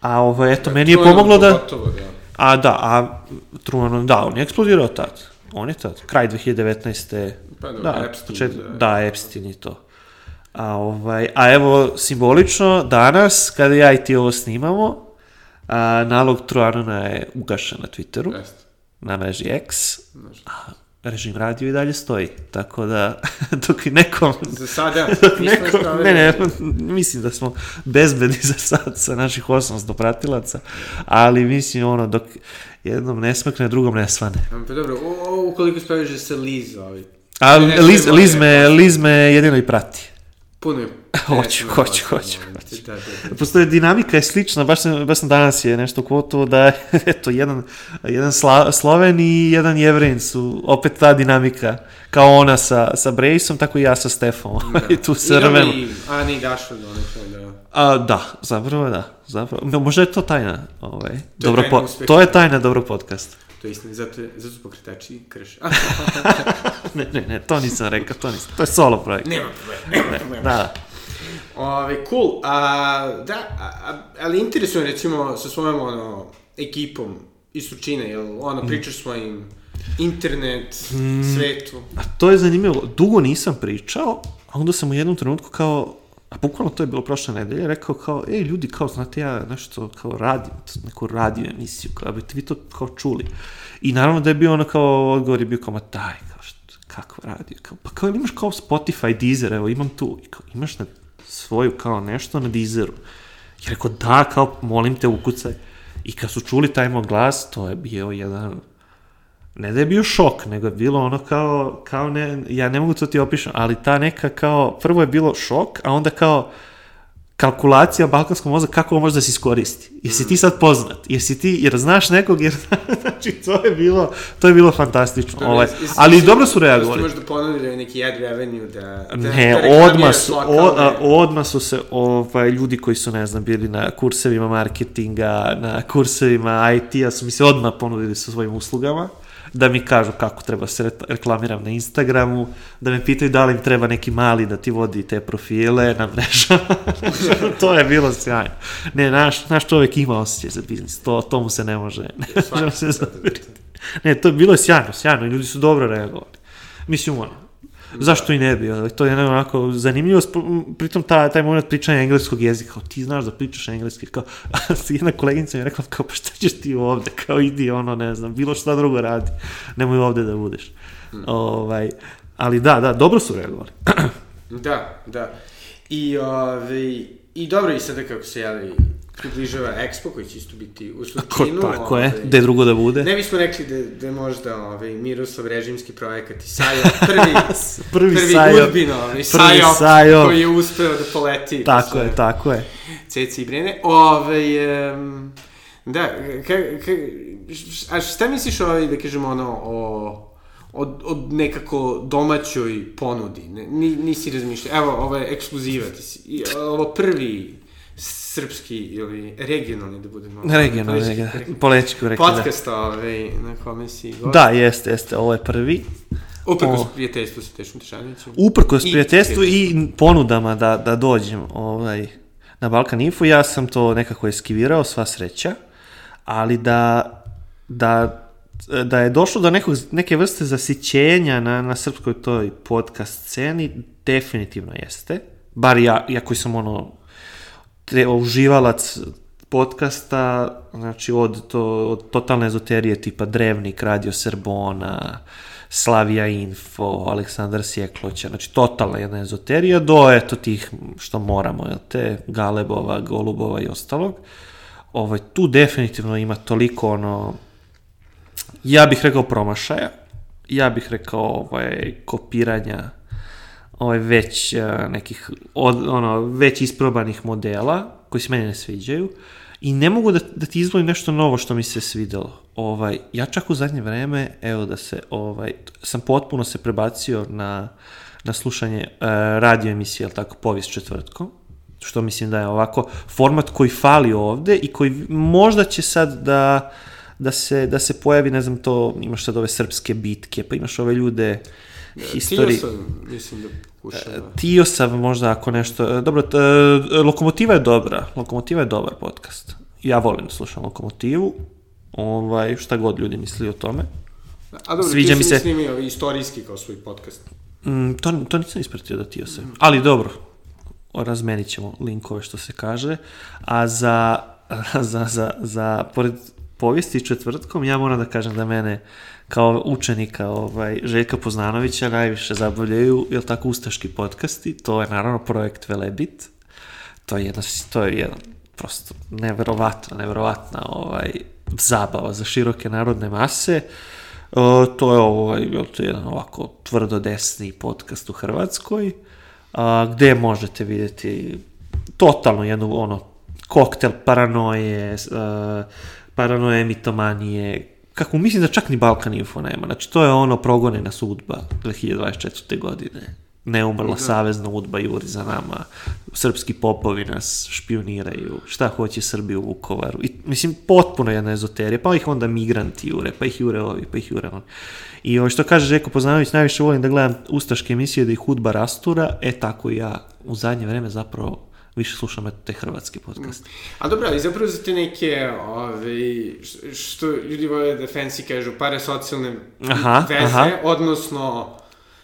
a ovaj, eto, meni je pomoglo da... Pogotovo, da. A da, a Truman, da, on je eksplodirao tad. On je tad, kraj 2019. Pa dobro, da, Epstein, počet, da. da. Epstein i to. A, ovaj, a evo, simbolično, danas, kada ja i ti ovo snimamo, a, nalog Truanona je ugašen na Twitteru, Jeste. na mreži X, a režim radio i dalje stoji. Tako da, dok nekom Za sada, Dok nismo neko, spravili- ne, ne, mislim da smo bezbedni za sad sa naših 800 pratilaca, ali mislim ono, dok jednom ne smekne, drugom ne svane. Pa dobro, o, o, ukoliko spraviš da se Liz, ovaj, A Ne, ne, Liz, Liz, me. Liz me jedino i prati. Puno je... Hoću, hoću, hoću, hoću. Da, da, da. Postoje dinamika je slična, baš sam, baš sam danas je nešto kvotuo da je, eto, jedan, jedan Sla, Sloven i jedan Jevrin su opet ta dinamika, kao ona sa, sa Brejsom, tako i ja sa Stefom, i tu se rvemo. Ana i Dašo, donekle, da. A, da, zapravo da, zapravo. No, možda je to tajna, ovaj, dobro tajna po, uspeha. to je tajna dobro podcasta. To je istina, zato, je, zato su pokretači krš. Ne, ne, ne, to nisam rekao, to nisam, to je solo projekt. nema problema, nema problema. Da, Ove, cool, a, da, a, ali interesuje recimo sa svojom ono, ekipom iz Surčine, jel Mm. ono, pričaš svojim internet, svetu. a to je zanimljivo, dugo nisam pričao, a onda sam u jednom trenutku kao, a bukvalno to je bilo prošle nedelje, rekao kao, ej ljudi, kao, znate ja nešto kao radim, neku radio emisiju, kao, bi vi to kao čuli. I naravno da je bio ono kao, odgovor je bio kao, ma daj, kao, što, kako radio, kao, pa kao, imaš kao Spotify, Deezer, evo, imam tu, I kao, imaš na svoju kao nešto na Deezeru. I rekao, da, kao, molim te, ukucaj. I kad su čuli taj moj glas, to je bio jedan, ne da je bio šok, nego je bilo ono kao, kao ne, ja ne mogu to ti opišem, ali ta neka kao, prvo je bilo šok, a onda kao kalkulacija balkanskog mozga kako može da se iskoristi. Jesi ti sad poznat? Jesi ti, jer znaš nekog, jer znači to je bilo, to je bilo fantastično. Ovaj, Jesi- jesi- ali jesi- dobro su reagovali. možda ponudili neki ad revenue da... da Ne, da odmah su, lokalne- o, a, odmah su se ovaj, ljudi koji su, ne znam, bili na kursevima marketinga, na kursevima IT-a su mi se odmah ponudili sa svojim uslugama, da mi kažu kako treba se re- reklamiram na Instagramu, da me pitaju da li im treba neki mali da ti vodi te profile na mrežama. to je bilo sjajno. Ne, naš, naš čovjek ima osjećaj za biznis, to, to mu se ne može, ne može se zaviriti. Ne, to je bilo sjajno, sjajno, i ljudi su dobro reagovali. Mislim, ono, zašto i ne bi, to je onako zanimljivo, pritom ta, taj moment pričanja engleskog jezika, kao ti znaš da pričaš engleski, kao, jedna koleginica mi je rekla, kao, pa šta ćeš ti ovde, kao idi, ono, ne znam, bilo šta drugo radi, nemoj ovde da budeš. Ovaj, ali da, da, dobro su reagovali. Da, da. I, ove, i dobro, i sada kako se javi približava Expo, koji će isto biti u Surčinu. tako je, ovaj, gde drugo da bude. Ne bismo rekli da, da je možda ovaj, Miroslav režimski projekat i Sajo prvi, Prvi prvi Sajo. Udbin, ovaj, Sajo, Sajo. koji je uspeo da poleti. Tako sve je, tako je. Ceci i Brene. Ove, um, da, ka, ka, a šta misliš ovaj, da kažemo, ono, o, od, od nekako domaćoj ponudi? Ne, ni, nisi razmišljao. Evo, ovo je ekskluziva. Ti si, ovo prvi srpski ili regionalni da budemo. Regionalno, Politički regionalno. korektni. Poletički rekli da. Podcast ovaj, na kome si gost. Da, jeste, jeste, ovo je prvi. Uprkos O. prijateljstvu sa Tešom Tešanovićem. Uprkos I- prijateljstvu i ponudama da, da dođem ovaj, na Balkan Info, ja sam to nekako eskivirao, sva sreća, ali da, da, da je došlo do nekog, neke vrste zasićenja na, na srpskoj toj podcast sceni, definitivno jeste. Bar ja, ja koji sam ono te, uživalac podcasta, znači od, to, od totalne ezoterije tipa Drevnik, Radio Serbona, Slavija Info, Aleksandar Sjekloća, znači totalna jedna ezoterija, do eto tih što moramo, jel te, Galebova, Golubova i ostalog. Ovaj, tu definitivno ima toliko ono, ja bih rekao promašaja, ja bih rekao ovaj, kopiranja ovaj, već uh, nekih, od, ono, već isprobanih modela, koji se meni ne sviđaju, i ne mogu da, da ti izvolim nešto novo što mi se svidelo. Ovaj, ja čak u zadnje vreme, evo da se, ovaj, sam potpuno se prebacio na, na slušanje uh, radio emisije, ali tako, povijest četvrtkom, što mislim da je ovako format koji fali ovde i koji možda će sad da, da, se, da se pojavi, ne znam, to, imaš sad ove srpske bitke, pa imaš ove ljude, Histori... Tio sam, mislim da pokušava. Tio sam možda ako nešto... Dobro, t, Lokomotiva je dobra. Lokomotiva je dobar podcast. Ja volim da slušam Lokomotivu. Ovaj, šta god ljudi misli o tome. A dobro, Sviđa ti mi se... snimio istorijski kao svoj podcast. Mm, to, to nisam ispratio da Tio se... Mm. Ali dobro, razmenit ćemo linkove što se kaže. A za, za, za, za pored povijesti četvrtkom, ja moram da kažem da mene kao učenika ovaj, Željka Poznanovića najviše zabavljaju, jel tako, ustaški podcasti, to je naravno projekt Velebit, to je jedna, to je jedan prosto neverovatna, neverovatna ovaj, zabava za široke narodne mase, o, to je ovaj, jel, to je jedan ovako tvrdo desni podcast u Hrvatskoj, a, gde možete vidjeti totalno jednu ono koktel paranoje, a, paranoje, mitomanije, kako mislim da čak ni Balkan Info nema. Znači, to je ono progonena sudba 2024. godine. Neumrla da. savezna udba juri za nama. Srpski popovi nas špioniraju. Šta hoće Srbiju u Vukovaru. I, mislim, potpuno jedna ezoterija. Pa ih onda migranti jure, pa ih jure ovi, pa ih jure oni. I ovo što kaže Žeko Poznanović, najviše volim da gledam ustaške emisije da ih udba rastura. E, tako ja u zadnje vreme zapravo više slušam te hrvatske podcaste. A dobro, ali zapravo za te neke, ove, što ljudi vole da fancy kažu, parasocijalne aha, veze, aha. odnosno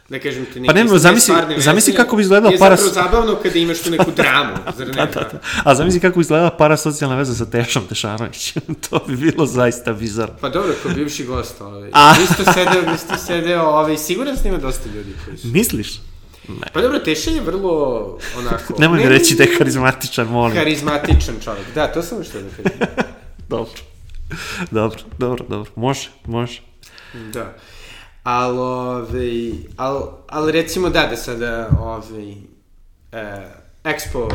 da kažem te neke pa ne, zamisli, zamisli kako bi izgledala para... Je zapravo zabavno kada imaš tu neku dramu, zar ne? da, da, da. A zamisli kako bi izgledala parasocijalna veza sa Tešom Tešanovićem. to bi bilo zaista bizarno. Pa dobro, kao bivši gost, ovaj. A? Vi ste sedeo, vi ste sedeo, ovaj, siguran s njima dosta ljudi koji su... Misliš? Ne. Pa dobro, Teša je vrlo, onako... Nemoj mi reći da je karizmatičan, molim. Karizmatičan čovjek, da, to sam što da kažem. dobro. Dobro, dobro, dobro. Može, može. Da. Ali, ovaj, ali, ali recimo da, da sada, ovaj, eh, Expo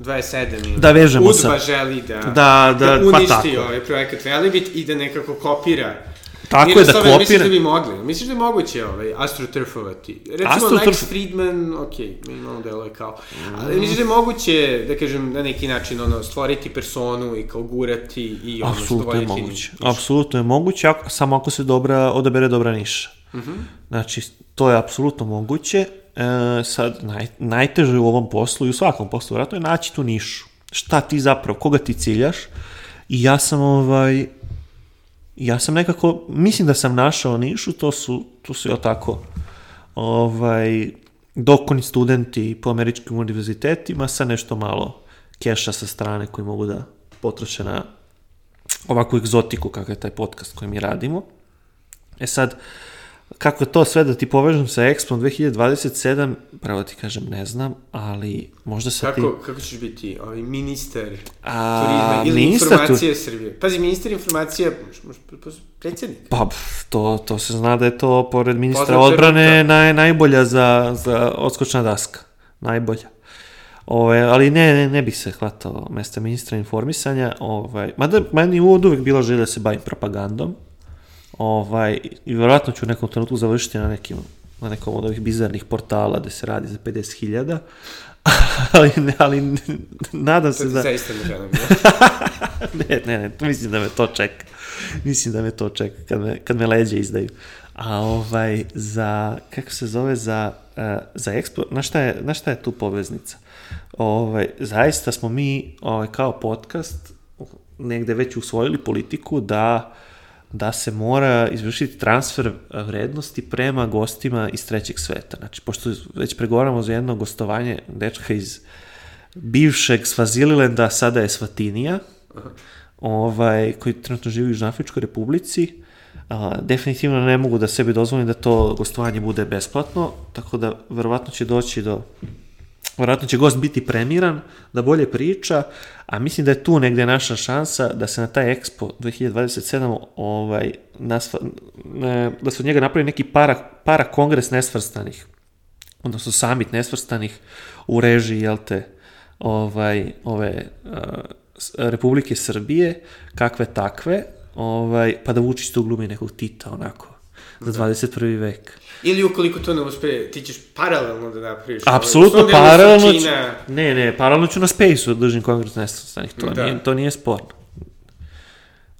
27 ili da vežemo Udba sa... želi da, da, da, da uništi pa ovaj projekat Velibit i da nekako kopira Tako je da kopira... Misliš da bi mogli? Misliš da je moguće ovaj, astroturfovati? Recimo, Astro Lex Friedman, ok, minimalno delo je kao... Ali misliš da je moguće, da kažem, na neki način, ono, stvoriti personu i kao gurati i ono, Apsolutno je moguće. Niš. Apsolutno je moguće, ako, samo ako se dobra, odabere dobra niša. Mhm. -huh. Znači, to je apsolutno moguće. E, sad, naj, najteže u ovom poslu i u svakom poslu, vratno je naći tu nišu. Šta ti zapravo, koga ti ciljaš? I ja sam ovaj, ja sam nekako, mislim da sam našao nišu, to su, to su jel tako, ovaj, dokoni studenti po američkim univerzitetima sa nešto malo keša sa strane koji mogu da potroše na ovakvu egzotiku kakav je taj podcast koji mi radimo. E sad, uh, Kako to sve da ti povežem sa Expo 2027, pravo ti kažem, ne znam, ali možda sa kako, ti... Kako ćeš biti ovaj ministar A, turizma ili ministar informacije tu... Srbije? Pazi, ministar informacija, predsjednik. Pa, to, to se zna da je to, pored ministra Poznam odbrane, naj, najbolja za, za odskočna daska. Najbolja. Ove, ali ne, ne, ne bih se hvatao mesta ministra informisanja. Ovaj, mada meni uvod uvek bila želja da se bavim propagandom, Ovaj, I verovatno ću u nekom trenutku završiti na nekim na nekom od ovih bizarnih portala gde se radi za 50.000, ali, ali nadam se da... To ti zaista ne želim, ne? ne, ne, mislim da me to čeka. Mislim da me to čeka kad me, kad me leđe izdaju. A ovaj, za, kako se zove, za, uh, za Expo, na šta, je, na šta je tu poveznica? Ovaj, zaista smo mi ovaj, kao podcast negde već usvojili politiku da da se mora izvršiti transfer vrednosti prema gostima iz trećeg sveta. Znači, pošto već pregovaramo za jedno gostovanje dečka iz bivšeg Svazililenda, sada je Svatinija, ovaj, koji trenutno živi u Južnoafričkoj republici, a, definitivno ne mogu da sebi dozvolim da to gostovanje bude besplatno, tako da verovatno će doći do Vjerojatno će gost biti premiran, da bolje priča, a mislim da je tu negde naša šansa da se na taj Expo 2027 ovaj, nasva, ne, da se od njega napravi neki para, para kongres nesvrstanih, odnosno summit nesvrstanih u režiji, jel te, ovaj, ove uh, Republike Srbije, kakve takve, ovaj, pa da Vučić tu glumi nekog Tita, onako, za 21. vek. Ili ukoliko to ne uspe, ti ćeš paralelno da napraviš. Apsolutno, ovaj, paralelno ću... Ne, ne, paralelno ću na Space-u da držim kongres nesvrstanih, to, da. nije, to nije sporno.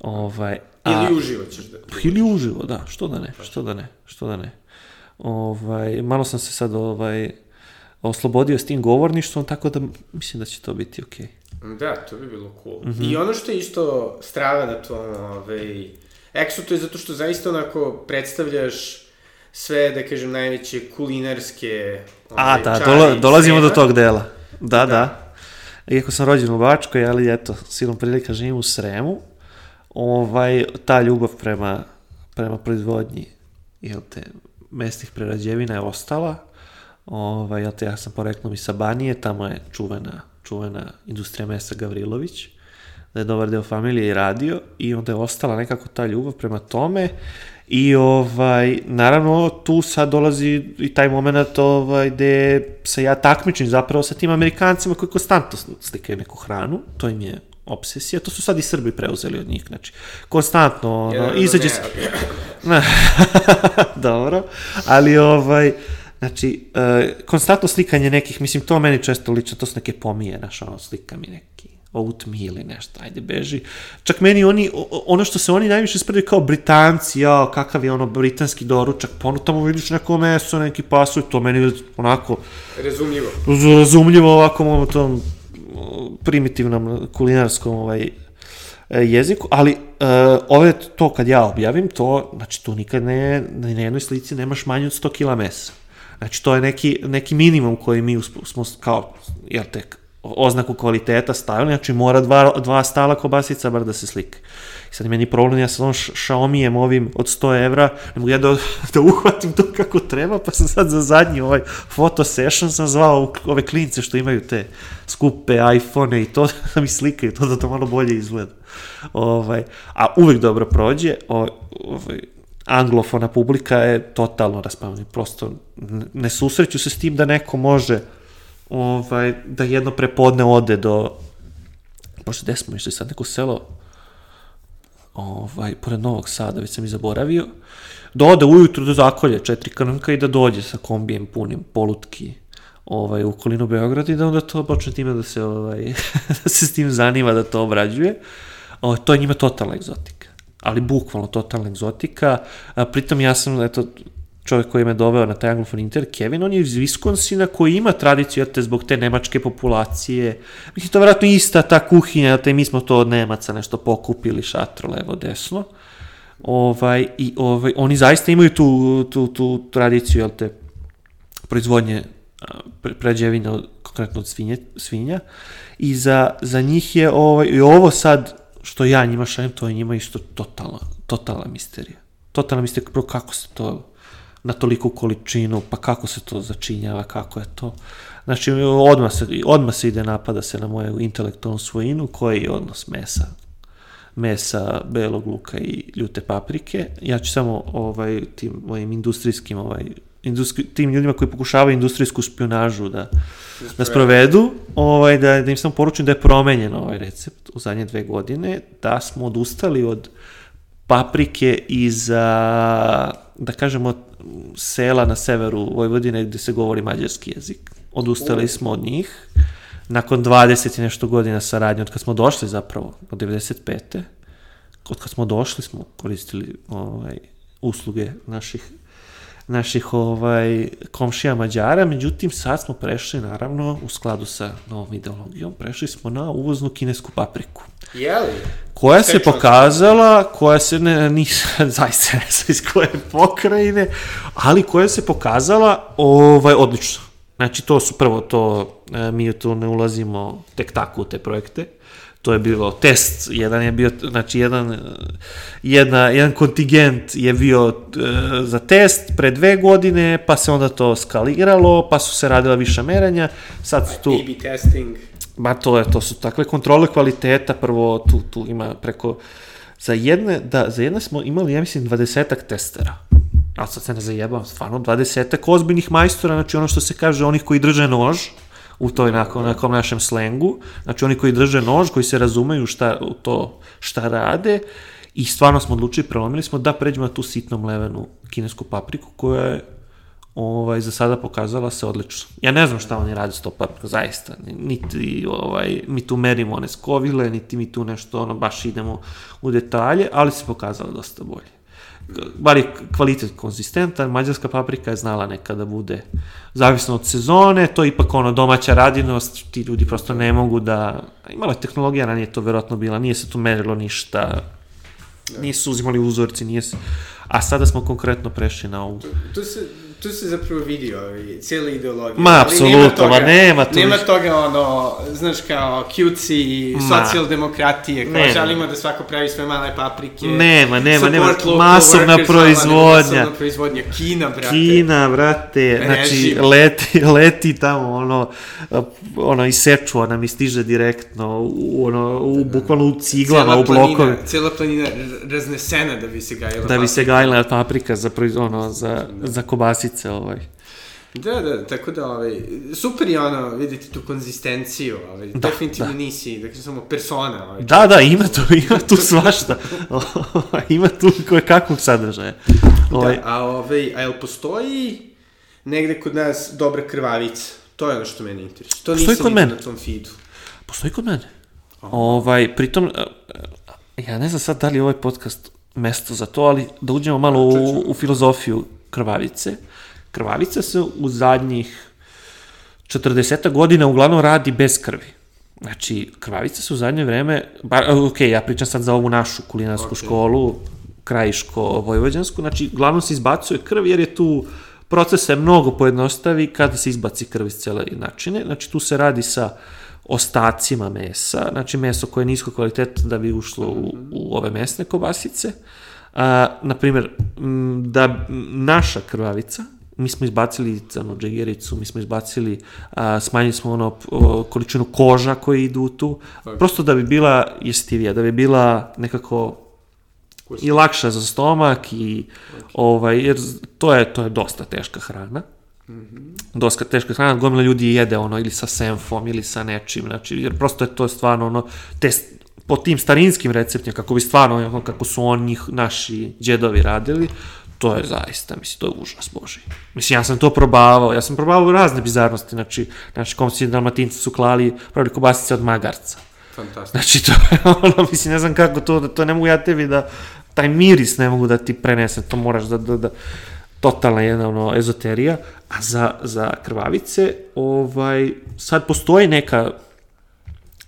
Ovaj, a, ili uživo ćeš da... Ili uživo, da, što da ne, što da ne, što da ne. Ovaj, malo sam se sad ovaj, oslobodio s tim govorništvom, tako da mislim da će to biti okej. Okay. Da, to bi bilo cool. Mm -hmm. I ono što je isto strava na tom, ovaj, Exo, to je zato što zaista onako predstavljaš sve, da kažem, najveće kulinarske ovaj, A, da, dola, dolazimo do tog dela. Da, da, da. Iako sam rođen u Bačkoj, ali eto, silom prilika živim u Sremu, ovaj, ta ljubav prema, prema proizvodnji, jel te, mestih prerađevina je ostala. Ovaj, jel te, ja sam poreklom iz Sabanije, tamo je čuvena, čuvena industrija mesa Gavrilović, da je dobar deo familije i radio i onda je ostala nekako ta ljubav prema tome. I ovaj, naravno tu sad dolazi i taj moment ovaj, gde se ja takmičim zapravo sa tim Amerikancima koji konstantno slikaju neku hranu, to im je obsesija, to su sad i Srbi preuzeli od njih, znači, konstantno, ono, yeah, izađe se... Ne, dobro, ali ovaj, znači, uh, konstantno slikanje nekih, mislim, to meni često lično, to su neke pomije, znaš, ono, slika mi neki oatmeal ili nešto, ajde beži. Čak meni oni, ono što se oni najviše spredaju kao Britanci, ja, kakav je ono britanski doručak, pa ono tamo vidiš neko meso, neki pasulj, to meni onako... Razumljivo. Razumljivo ovako tom primitivnom kulinarskom ovaj, e, jeziku, ali uh, ove to kad ja objavim, to, znači tu nikad ne, na jednoj slici nemaš manje od 100 kila mesa. Znači to je neki, neki minimum koji mi smo kao, jel tek, oznaku kvaliteta stavili, znači mora dva, dva stala kobasica bar da se slika. I sad meni problem, ja sa ovom Xiaomijem ovim od 100 evra, ne mogu ja da, da uhvatim to kako treba, pa sam sad za zadnji ovaj photo session sam zvao ove klince što imaju te skupe iPhone i to da mi slikaju, to da to malo bolje izgleda. Ovaj, a uvek dobro prođe, ovaj, anglofona publika je totalno raspavljena, prosto ne susreću se s tim da neko može ovaj, da jedno prepodne ode do, pošto gde smo išli sad, neko selo, ovaj, pored Novog Sada, već sam i zaboravio, da ode ujutru do zakolje četiri krnka i da dođe sa kombijem punim polutki ovaj, u okolinu Beograda i da onda to počne time da se, ovaj, da se s tim zanima da to obrađuje. O, to je njima totalna egzotika. Ali bukvalno totalna egzotika. A, pritom ja sam, eto, čovjek koji me doveo na taj Anglofon Inter, Kevin, on je iz Viskonsina koji ima tradiciju, te zbog te nemačke populacije. Mislim, to je vjerojatno ista ta kuhinja, te mi smo to od Nemaca nešto pokupili, šatro, levo, desno. Ovaj, i ovaj, oni zaista imaju tu, tu, tu tradiciju, jel te, proizvodnje pre, pređevina, konkretno od svinje, svinja. I za, za njih je ovaj, i ovo sad, što ja njima šajem, to je njima isto totalna, totalna misterija. Totalna misterija, kako se to na toliku količinu, pa kako se to začinjava, kako je to. Znači, odmah se, odmah se ide napada se na moju intelektualnu svojinu, koji je odnos mesa, mesa, belog luka i ljute paprike. Ja ću samo ovaj, tim mojim industrijskim, ovaj, industri, tim ljudima koji pokušavaju industrijsku špionažu da, da sprovedu, ovaj, da, da im samo poručim da je promenjen ovaj recept u zadnje dve godine, da smo odustali od paprike iz, da kažemo, sela na severu Vojvodine gde se govori mađarski jezik. Odustali smo od njih. Nakon 20 i nešto godina saradnje, od kad smo došli zapravo, od 95. Od kad smo došli smo koristili ovaj, usluge naših naših ovaj, komšija Mađara, međutim sad smo prešli naravno u skladu sa novom ideologijom, prešli smo na uvoznu kinesku papriku. Jeli? Koja se Sečan pokazala, koja se ne, nisam zaista ne znam iz koje pokrajine, ali koja se pokazala ovaj, odlično. Znači to su prvo to, e, mi tu ne ulazimo tek tako u te projekte, to je bilo test, jedan je bio, znači jedan, jedna, jedan kontingent je bio e, za test pre dve godine, pa se onda to skaliralo, pa su se radila viša merenja, sad su tu... A-B testing. Ma to je, to su takve kontrole kvaliteta, prvo tu, tu ima preko, za jedne, da, za jedne smo imali, ja mislim, dvadesetak testera. A sad se ne zajebam, stvarno, dvadesetak ozbiljnih majstora, znači ono što se kaže, onih koji drže nož, u toj nakon, nekom našem slengu, znači oni koji drže nož, koji se razumeju šta, to šta rade, i stvarno smo odlučili, prelomili smo da pređemo na tu sitno mlevenu kinesku papriku, koja je ovaj, za sada pokazala se odlično. Ja ne znam šta oni rade s to paprikom, zaista. Niti ovaj, mi tu merimo one skovile, niti mi tu nešto, ono, baš idemo u detalje, ali se pokazala dosta bolje. Bar je kvalitet konzistentan, mađarska paprika je znala nekada da bude zavisno od sezone, to je ipak ono domaća radinost, ti ljudi prosto ne mogu da, imala je tehnologija, ranije to verovatno bila, nije se tu merilo ništa, nisu uzimali uzorci, nije se, a sada smo konkretno prešli na ovu. Tu se, tu se zapravo vidi ovaj, cijela ideologija. Ma, apsolutno, ma nema tu Nema toga, ono, znaš, kao cutesy, Ma. socijaldemokratije, kao Nema. želimo da svako pravi svoje male paprike. Nema, nema, nema. Masovna workers, proizvodnja. Masovna proizvodnja. Kina, brate. Kina, brate, znači leti, leti tamo, ono, ono, iz Sečuana mi stiže direktno, u, ono, u, bukvalno u ciglama, Cijela u blokove. planina, cijela planina raznesena da bi se gajila Da bi se gajila paprika za, proiz- ono, za, za kobasice, ovaj. Da, da, tako da, ovaj, super je ono, vidjeti tu konzistenciju, ovaj, Da, definitivno da. nisi, dakle, samo persona, ovaj, Da, da, ima tu, ima tu svašta. ima tu koje kakvog sadržaja. Ovaj, Da, a, ovaj, a jel postoji negde kod nas dobra krvavica? To je ono što mene interesuje. To Postoji nisam kod mene. na tom feedu. Postoji kod mene. Ovaj, pritom, e, ja ne znam sad da li je ovaj podcast mesto za to, ali da uđemo malo u, u filozofiju krvavice. Krvavica se u zadnjih 40 godina uglavnom radi bez krvi. Znači, krvavice su u zadnje vreme, bar, ok, ja pričam sad za ovu našu kulinarsku Ok. školu, krajiško-vojvođansku, znači, uglavnom se izbacuje krv jer je tu proces se mnogo pojednostavi kada se izbaci krv iz cele načine, znači tu se radi sa ostacima mesa, znači meso koje je nisko kvaliteta da bi ušlo u, u ove mesne kobasice. A, na primjer, m, da naša krvavica, mi smo izbacili crnu džegericu, mi smo izbacili, a, smanjili smo ono o, količinu koža koje idu tu, prosto da bi bila jestivija, da bi bila nekako i lakša za stomak i ovaj jer to je to je dosta teška hrana. Dosta teška hrana, gomila ljudi jede ono ili sa senfom ili sa nečim, znači jer prosto je to stvarno ono te s- po tim starinskim receptima kako bi stvarno kako su oni naši đedovi radili, to je zaista, mislim, to je užas Boži. Mislim, ja sam to probavao, ja sam probavao razne bizarnosti, znači, naši komsi dalmatinci su klali, pravili kobasice od magarca. Fantastično. Znači, to je ono, mislim, ne znam kako to, to ne mogu ja tebi da, taj miris ne mogu da ti prenesem, to moraš da, da, da totalna jedna ono, ezoterija, a za, za krvavice, ovaj, sad postoji neka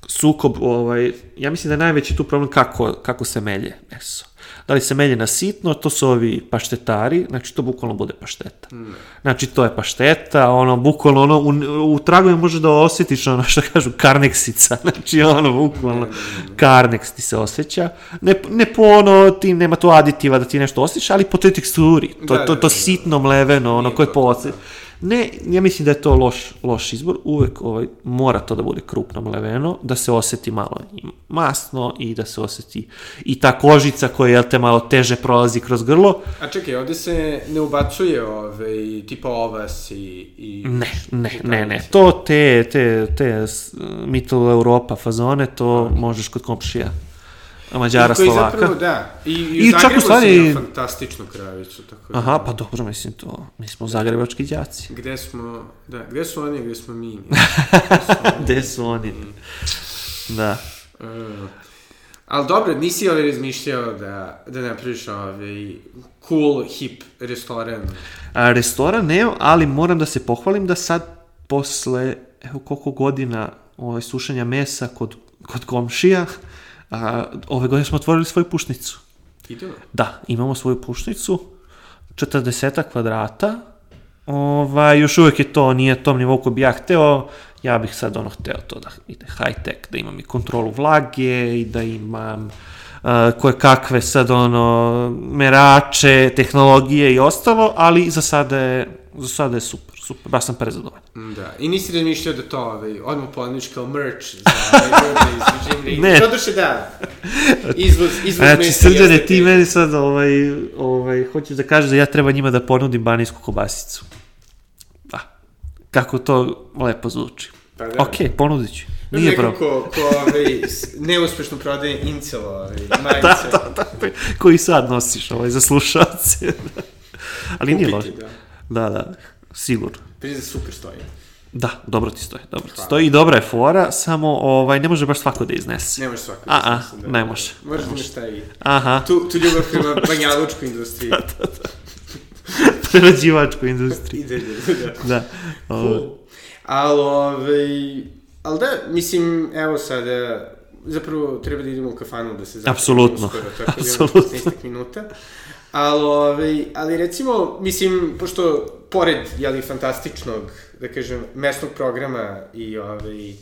sukob, ovaj, ja mislim da je najveći tu problem kako, kako se melje meso. Da li se melje na sitno, to su ovi paštetari, znači to bukvalno bude pašteta. Znači to je pašteta, ono, bukvalno, ono, u, u tragovima može da osjetiš ono što kažu karneksica, znači ono, bukvalno, karneks ti se osjeća. Ne, ne po ono, ti nema tu aditiva da ti nešto osjećaš, ali po toj teksturi, to, Da, to, da, to da. sitno mleveno, ono, koje to, poce. Ne, ja mislim da je to loš, loš izbor, uvek ovaj, mora to da bude krupno mleveno, da se oseti malo i masno i da se oseti i ta kožica koja, jel te, malo teže prolazi kroz grlo. A čekaj, ovde se ne ubacuje ovaj, tipa ovas i... i Ne, ne, i ne, ne, to te, te, te Mittel Europa fazone, to možeš kod komšija. Mađara, I Slovaka. Zapravo, da. I, i, I u čak u stvari- fantastičnu kravicu. Tako da, Aha, pa dobro, mislim to, mi smo zagrebački đaci. Gde smo, da, gde su oni, gde smo mi? Gde su oni? Da. Uh, Ali dobro, nisi ovaj razmišljao da, da napraviš ovaj cool, hip restoran. A, restoran ne, ali moram da se pohvalim da sad posle, evo koliko godina ovaj, sušenja mesa kod, kod komšija, a, ove godine smo otvorili svoju pušnicu. Idemo. Da, imamo svoju pušnicu, 40 kvadrata, ovaj, još uvek je to, nije tom nivou koji bi ja hteo, ja bih sad ono hteo to da ide high tech, da imam i kontrolu vlage i da imam uh, koje kakve sad ono merače, tehnologije i ostalo, ali za sada je, za sada je super, super, baš sam prezadovoljan. Da, i nisi razmišljao da to ovaj, odmah ponudiš kao merch za ljude iz Virginia. Ne. To duše da. Izvoz, izvoz Znači, mesa srđane, jeste ti meni sad, ovaj, ovaj, hoćeš da kažeš da ja treba njima da ponudim banijsku kobasicu. Da. Kako to lepo zvuči. Pa da. Okej, ponudit ću. Nije Nije problem. ko, ko ovaj, neuspešno prodaje incelo ovaj, majice. Da, da, da, koji sad nosiš ovaj, za slušalce. Ali nije loše. Kupiti, da. Da, da, sigurno. Priznam, super stoji. Da, dobro ti stoji, dobro ti Hvala. stoji i dobra je fora, samo ovaj, ne može baš svako da iznese. Ne može svako. A, a, mislim da- ne može. Moraš da imaš taj... Aha, Tu, tu ljubav prema banjalučkoj industriji. prerađivačkoj industriji. Ide, da. Da. Ovaj, Cool. Ali, ovaj, ali da, mislim, evo sada, zapravo treba da idemo u kafanu da se zapijemo Apsolutno. uskoro, tako da Apsolutno. 15 minuta. Ali, ovaj, ali recimo, mislim, pošto pored, jeli, fantastičnog, da kažem, mesnog programa i ovaj,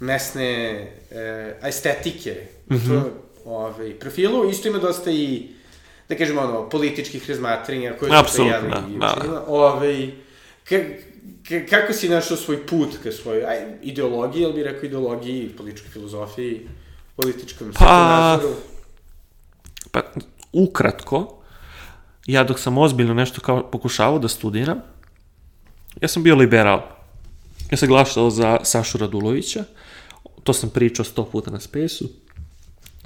mesne e, estetike u Mhm. tom ovaj, profilu, isto ima dosta i, da kažem, ono, političkih razmatranja koje Apsolutno, jeli, da, i da. učinila. Ovaj, ka, ka, kako si našao svoj put ka svojoj aj, ideologiji, ili bi rekao ideologiji, političkoj filozofiji, političkom Pa, svetonazoru? Pa, ukratko, ja dok sam ozbiljno nešto kao pokušavao da studiram, ja sam bio liberal. Ja sam glasao za Sašu Radulovića, to sam pričao sto puta na spesu.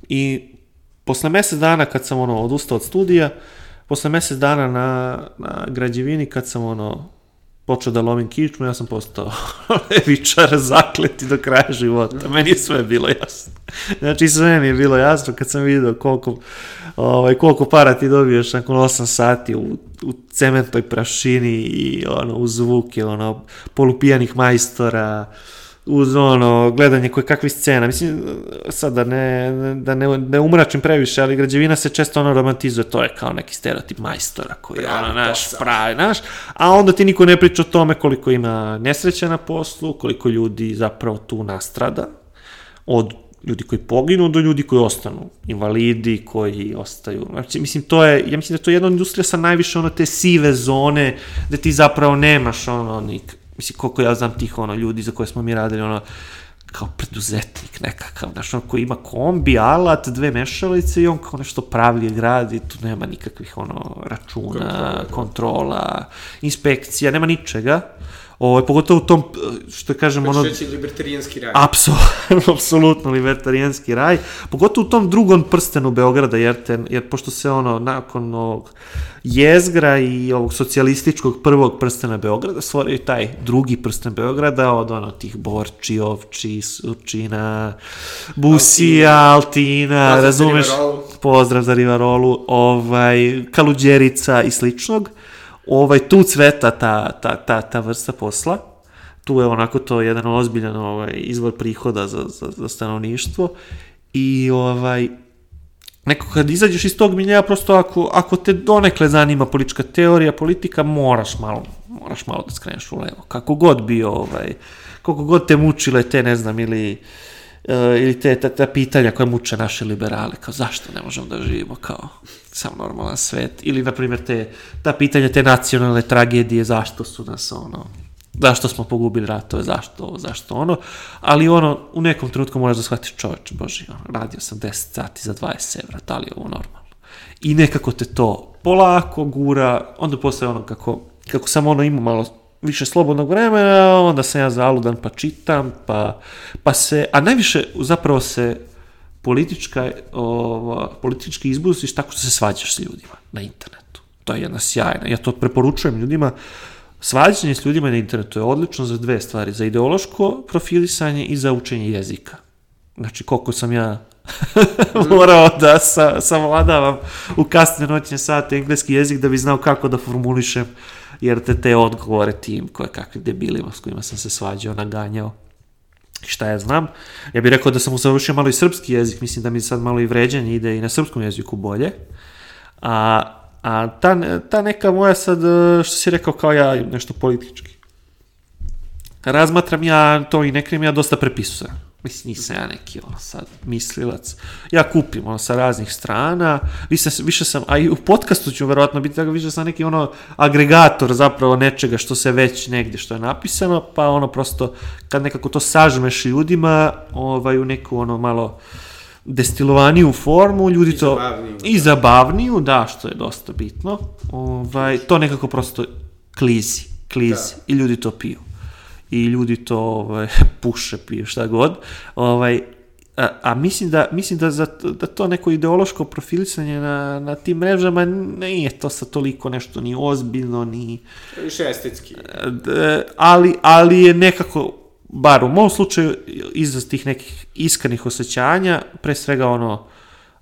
I posle mesec dana kad sam ono odustao od studija, posle mesec dana na, na građevini kad sam ono počeo da lovim kičmu, ja sam postao levičar, zakleti do kraja života. Meni je sve bilo jasno. Znači, sve mi je bilo jasno kad sam vidio koliko, ovaj, koliko para ti dobiješ nakon 8 sati u, u cementnoj prašini i ono, uz zvuke, ono, polupijanih majstora, uz ono, gledanje koje kakvih scena. Mislim, sad da ne, da ne, ne umračim previše, ali građevina se često ono romantizuje, to je kao neki stereotip majstora koji je Pravi ono, naš, pravi, naš, a onda ti niko ne priča o tome koliko ima nesreća na poslu, koliko ljudi zapravo tu nastrada, od ljudi koji poginu do ljudi koji ostanu, invalidi koji ostaju. Znači, mislim, to je, ja mislim da je to jedna industrija sa najviše ono te sive zone, gde ti zapravo nemaš ono, nik, mislim, koliko ja znam tih ono ljudi za koje smo mi radili, ono, kao preduzetnik nekakav, znaš, ono koji ima kombi, alat, dve mešalice i on kao nešto pravi, gradi, tu nema nikakvih ono računa, Kontrola, da. kontrola, inspekcija, nema ničega. Ovo, pogotovo u tom, što kažem, ono, Znači, libertarijanski raj. Apsolutno, apsolutno libertarijanski raj. Pogotovo u tom drugom prstenu Beograda, jer, te, jer pošto se ono, nakon ovog jezgra i ovog socijalističkog prvog prstena Beograda stvorio taj drugi prsten Beograda od ono tih Borči, Ovči, Surčina, Busija, Altina, za razumeš? Rivarolu. Pozdrav za Rivarolu, ovaj, Kaluđerica i sličnog. Ovaj, tu cveta ta, ta, ta, ta vrsta posla. Tu je onako to jedan ozbiljan ovaj, izvor prihoda za, za, za stanovništvo. I ovaj, neko kad izađeš iz tog milija, prosto ako, ako te donekle zanima politička teorija, politika, moraš malo, moraš malo da skreneš u levo. Kako god bio, ovaj, koliko god te mučile te, ne znam, ili uh, ili te, ta, ta pitanja koja muče naše liberale, kao zašto ne možemo da živimo kao sam normalan svet, ili, na primjer, te, ta pitanja, te nacionalne tragedije, zašto su nas, ono, zašto smo pogubili ratove, zašto ovo, zašto ono, ali ono, u nekom trenutku moraš da shvatiš čoveč, boži, ono, radio sam 10 sati za 20 evra, da li je ovo normalno? I nekako te to polako gura, onda posle ono kako, kako sam ono imao malo više slobodnog vremena, onda sam ja zaludan pa čitam, pa, pa se, a najviše zapravo se politička, ova, politički izbusiš tako što se svađaš s ljudima na internetu. To je jedna sjajna, ja to preporučujem ljudima, Svađanje s ljudima na internetu je odlično za dve stvari, za ideološko profilisanje i za učenje jezika. Znači, koliko sam ja morao da sa, savladavam u kasne noćne sate engleski jezik da bi znao kako da formulišem jer te te odgovore tim koje kakvim debilima s kojima sam se svađao, naganjao šta ja znam. Ja bih rekao da sam usavršio malo i srpski jezik, mislim da mi sad malo i vređanje ide i na srpskom jeziku bolje. A, a ta, ta neka moja sad, e, što si rekao kao ja, nešto politički. Razmatram ja to i ne krijem, ja dosta prepisujem. Mislim, nisam ja neki ono sad mislilac. Ja kupim ono sa raznih strana, više, više sam, a i u podcastu ću verovatno biti tako, više sam neki ono agregator zapravo nečega što se već negdje što je napisano, pa ono prosto kad nekako to sažmeš ljudima ovaj, u neku ono malo destilovaniju formu, ljudi I to... zabavniju. I zabavniju, da, što je dosta bitno. Ovaj, to nekako prosto klizi, klizi Da. i ljudi to piju i ljudi to ovaj, puše, piju, šta god. Ovaj, a, a mislim da, mislim da, za, da to neko ideološko profilisanje na, na tim mrežama nije to sa toliko nešto ni ozbiljno, ni... Više estetski. d- ali, ali je nekako, bar u mom slučaju, izraz tih nekih iskrenih osjećanja, pre svega ono,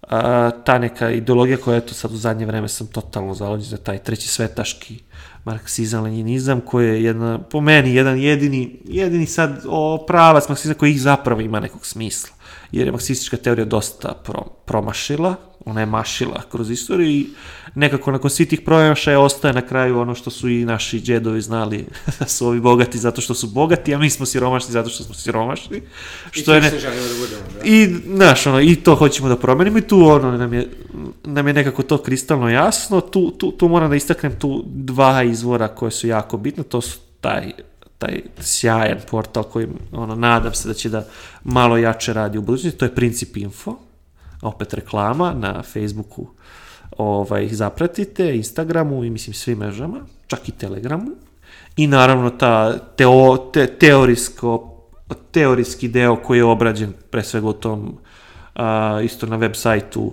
a, ta neka ideologija koja je to sad u zadnje vreme sam totalno zalođen za taj treći svetaški marksizam, leninizam, koji je jedna, po meni, jedan jedini, jedini sad o, pravac marksizma koji ih zapravo ima nekog smisla. Jer je marksistička teorija dosta pro, promašila, ona je mašila kroz istoriju i nekako nakon svih tih promašaja ostaje na kraju ono što su i naši džedovi znali da su ovi bogati zato što su bogati, a mi smo siromašni zato što smo siromašni. Što je ne, ne... želimo da budemo, da. i, znaš, ono, i to hoćemo da promenimo i tu ono, nam, je, nam je nekako to kristalno jasno. Tu, tu, tu moram da istaknem tu dva izvora koje su jako bitne. To su taj, taj sjajan portal koji, ono, nadam se da će da malo jače radi u budućnosti. To je Princip Info, opet reklama na Facebooku ovaj, zapratite, Instagramu i mislim svim mrežama, čak i Telegramu. I naravno ta teo, te, teorijsko teorijski deo koji je obrađen pre svega u tom a, isto na web sajtu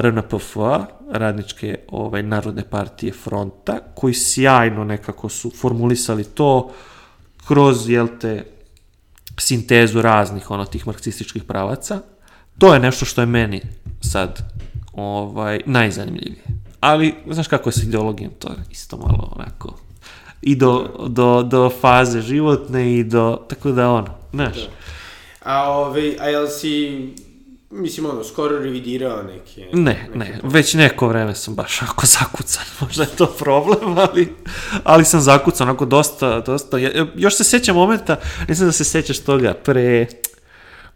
RNPF-a, Radničke ovaj, narodne partije fronta, koji sjajno nekako su formulisali to kroz, jel te, sintezu raznih ono tih marksističkih pravaca. To je nešto što je meni sad ovaj najzanimljivije. Ali znaš kako je sa ideologijom, to je isto malo onako i do, do, do faze životne i do, tako da ono, znaš. A, ove, a jel si, mislim, ono, skoro revidirao neke... Ne, ne, već neko vreme sam baš ako zakucan, možda je to problem, ali, ali sam zakucan, onako dosta, dosta, ja- još se sećam momenta, ne znam da se sećaš toga, pre,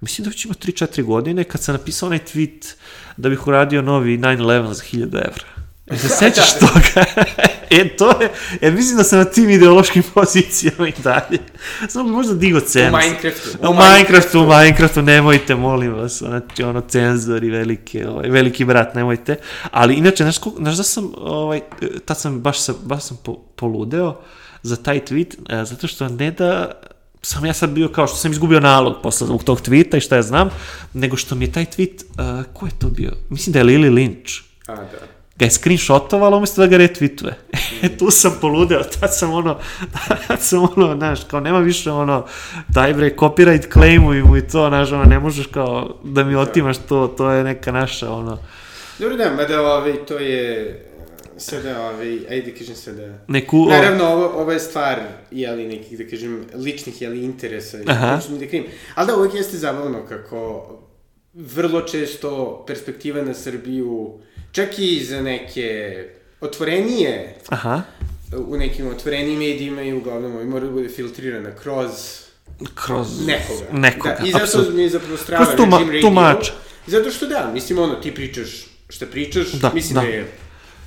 mislim da već ima 3-4 godine, kad sam napisao onaj tweet da bih uradio novi 9-11 za 1000 evra. E, se sećaš toga? e, to je, e, mislim da sam na tim ideološkim pozicijama i dalje. Samo bi možda digo U cenu. Minecraftu. U Minecraftu, u Minecraftu, nemojte, molim vas, znači, ono, cenzori, velike, ovaj, veliki brat, nemojte. Ali, inače, znaš, znaš da sam, ovaj, tad sam, baš, sam, baš sam po, poludeo za taj tweet, e, zato što ne da sam ja sad bio kao što sam izgubio nalog posle zbog tog tweeta i šta ja znam, nego što mi je taj tweet, uh, ko je to bio? Mislim da je Lily Lynch A, da. ga je screenshotovala umjesto da ga retweetuje. E, tu sam poludeo, tad sam ono, tad sam ono, znaš, kao nema više ono, daj bre, copyright claimuj mu i to, znaš, ono, ne možeš kao da mi otimaš to, to je neka naša, ono, Dobro da, mada ovaj, to je... Sada, ovaj, ajde da kažem sada... neku... Naravno, ovo, ovo je stvar, jeli, nekih, da kažem, ličnih, jeli, interesa. Aha. Neću ni da krijem. Ali da, uvijek jeste zabavno kako vrlo često perspektiva na Srbiju, čak i za neke otvorenije, Aha, u nekim otvorenijim medijima i uglavnom ovaj mora da bude filtrirana kroz kroz... nekoga. Nekoga, da, I zato apsolutno. mi je zapravo strava režim radio. tumača. Zato što da, mislim ono, ti pričaš šta pričaš, Da, mislim da. da. je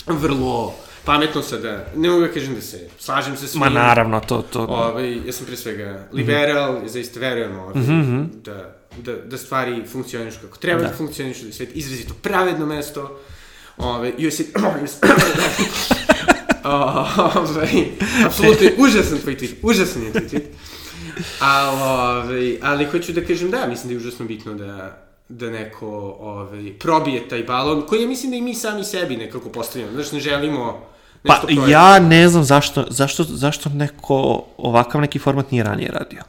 vrlo pametno sada, ne mogu da kažem da se slažem sa svim. Ma naravno, to, to... Ovaj, ja sam pre svega liberal, mm -hmm. zaista verujem ovaj, mm -hmm. da, da, da stvari funkcionišu kako treba da, da funkcionišu, da je svet izrazito pravedno mesto. Ovaj, i se... ovaj, apsolutno je užasan tvoj tweet, užasan je tvoj tweet. Ali, ovaj, ali hoću da kažem da, mislim da je užasno bitno da da neko ovaj, probije taj balon, koji ja mislim da i mi sami sebi nekako postavljamo. Znaš, ne želimo Pa ja ne znam zašto, zašto, zašto neko ovakav neki format nije ranije radio.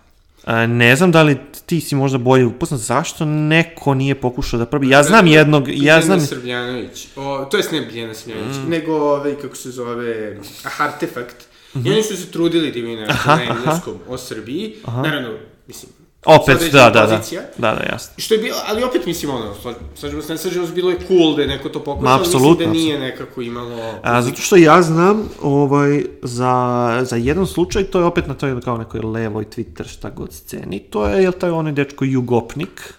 A, ne znam da li ti si možda bolje upoznat, zašto neko nije pokušao da probi. Ja znam jednog, ja Biljana znam... Srbljanović, o, to jest ne Biljana Srbljanović, nego ovaj, kako se zove, Artefakt. I oni su se trudili da imaju nešto Mhm. Aha, na aha. engleskom o Srbiji. Naravno, mislim, Opet, da, da, da. pozicija. Da, da, jasno. Što je bilo, ali opet mislim ono, sla- slažemo se, ne slažemo se, bilo je cool da je neko to Ma, pokušao, ali mislim da nije nekako imalo... A, zato što ja znam ovaj, za, za jedan slučaj, to je opet na toj kao nekoj levoj Twitter šta god sceni, to je, jel taj onaj dečko Jugopnik,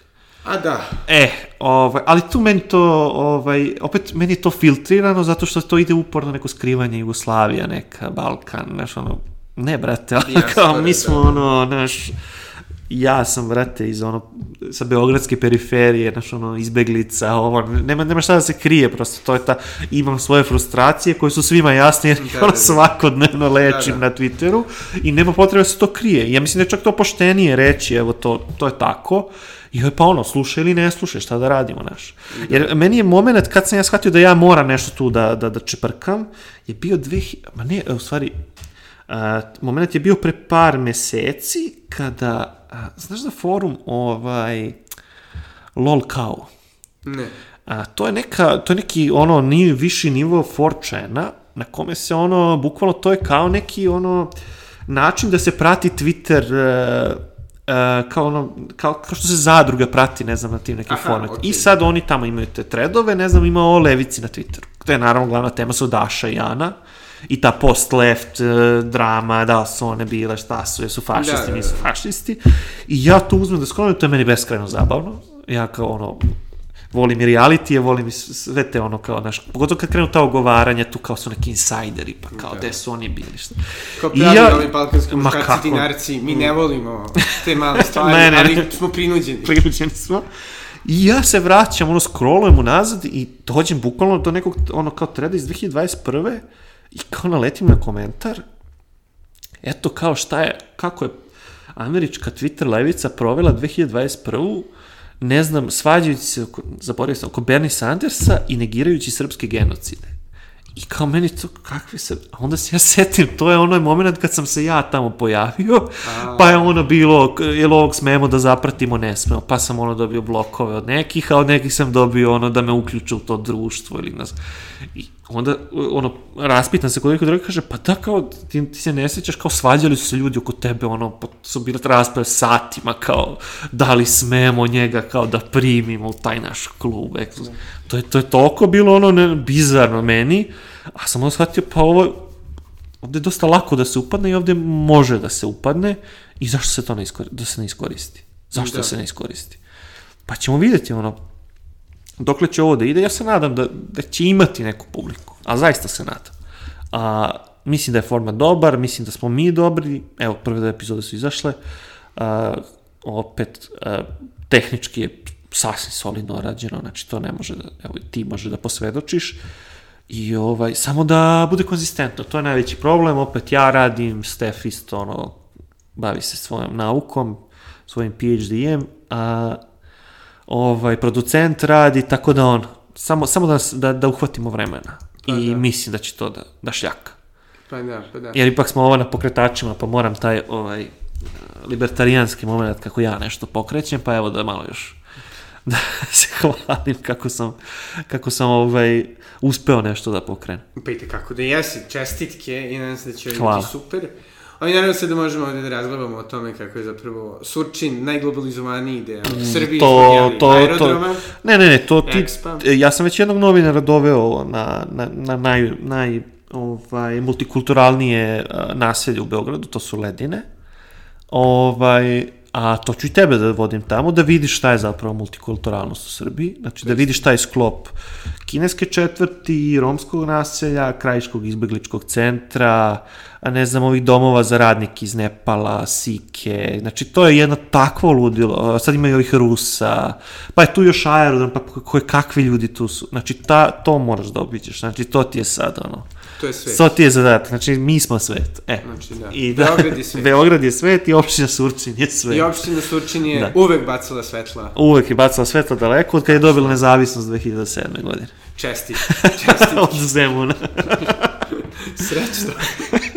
A da, E, ovaj, ali tu meni to, ovaj, opet meni je to filtrirano zato što to ide uporno neko skrivanje Jugoslavija, neka Balkan, znaš, ono, ne, brate, ali kao, mi smo, da. ono, znaš, ja sam, brate, iz ono, sa beogradske periferije, znaš, ono, izbeglica, ovo, nema, nema šta da se krije, prosto, to je ta, imam svoje frustracije koje su svima jasne, jer Da, ono da, da. svakodnevno lečim Da, da. na Twitteru i nema potrebe da se to krije. Ja mislim da je čak to poštenije reći, evo, to, to je tako, i pa ono, slušaj ili ne slušaj, šta da radimo, znaš. Jer meni je moment kad sam ja shvatio da ja moram nešto tu da, da, da čeprkam, je bio dve, ma ne, u stvari, uh, moment je bio pre par meseci kada, znaš da forum ovaj, lol kao, ne. a, to je neka, to je neki ono ni viši nivo 4chana na kome se ono, bukvalno to je kao neki ono način da se prati Twitter e, e, kao ono, kao, kao što se zadruga prati, ne znam, na tim nekim format. okej. I sad oni tamo imaju te tredove, ne znam, ima o levici na Twitteru. To je naravno glavna tema su Daša i Ana i ta post-left e, drama, da su one bile, šta su, jesu fašisti, Da, da, nisu fašisti. I ja to uzmem da sklonim, to je meni beskrajno zabavno. Ja kao ono, volim i reality, volim i sve te ono kao, znaš, pogotovo kad krenu ta ogovaranja, tu kao su neki insajderi, pa kao, Da. gde su oni bili, šta. Kao pravi ja- ovi balkanski muškarci dinarci, mi ne volimo te male stvari, Ne, ne, ali smo prinuđeni. priuđeni smo. I ja se vraćam, ono, scrollujem unazad i dođem bukvalno do nekog, ono, kao treda iz 2021. I kao naletim na komentar, eto kao šta je, kako je američka Twitter levica provela 2021. ne znam, svađajući se, zaboravio sam, oko Bernie Sandersa i negirajući srpske genocide. I kao meni to, kakvi se, a onda se ja setim, to je onaj moment kad sam se ja tamo pojavio, pa je ono bilo, jel ovog smemo da zapratimo, ne smemo, pa sam ono dobio blokove od nekih, a od nekih sam dobio ono da me uključe u to društvo ili nas. I onda, ono, raspitam se kod nekog druga, kaže, pa da, kao, ti, ti se ne sjećaš, kao svađali su se ljudi oko tebe, ono, pa su bile rasprave satima, kao, da li smemo njega, kao, da primimo u taj naš klub, ekskluz. To je, to je toliko bilo, ono, ne, bizarno meni, a sam onda shvatio, pa ovo, ovde je dosta lako da se upadne i ovde može da se upadne i zašto se to ne iskoristi, da se ne iskoristi? Zašto da. Se ne iskoristi? Pa ćemo vidjeti, ono, dokle će ovo da ide, ja se nadam da, da će imati neku publiku, a zaista se nadam. A, mislim da je format dobar, mislim da smo mi dobri, evo, prve dve epizode su izašle, a, opet, a, tehnički je sasvim solidno rađeno, znači to ne može da, evo, ti može da posvedočiš, I ovaj, samo da bude konzistentno, to je najveći problem, opet ja radim, Stef isto ono, bavi se svojom naukom, svojim PhD-em, a ovaj, producent radi, tako da on, samo, samo da, da, da uhvatimo vremena. Pa I da. mislim da će to da, da šljaka. Pa da, pa da. Jer ipak smo ovo na pokretačima, pa moram taj ovaj, libertarijanski moment kako ja nešto pokrećem, pa evo da malo još da se hvalim kako sam, kako sam ovaj, uspeo nešto da pokrenem. Pa i kako da jesi, čestitke i nadam se da će Hvala. biti super. Ali naravno se da možemo ovde da razglabamo o tome kako je zapravo Surčin najglobalizovaniji deo Srbije, Mm, to, jeli, to, aerodroma. to, ne, ne, ne, to ti, Expa. e, ja sam već jednog novinara doveo na, na, na naj, naj ovaj, multikulturalnije naselje u Beogradu, to su Ledine, ovaj, a to ću i tebe da vodim tamo, da vidiš šta je zapravo multikulturalnost u Srbiji, znači da vidiš taj sklop kineske četvrti, romskog naselja, krajiškog izbegličkog centra, a ne znam, ovih domova za radnike iz Nepala, Sike, znači to je jedno takvo ludilo, sad ima i ovih Rusa, pa je tu još aerodrom, pa koje kakvi ljudi tu su, znači ta, to moraš da obiđeš, znači to ti je sad ono, To je sve. to ti je zadatak, znači mi smo svet, e. Znači, da. I Beograd je svet. Beograd je svet i opština Surčin je svet. I opština Surčin je Da. uvek bacila svetla. Uvek je bacala svetlo daleko od kada je dobila nezavisnost 2007. godine. Čestit, čestit. od Zemuna. Srećno.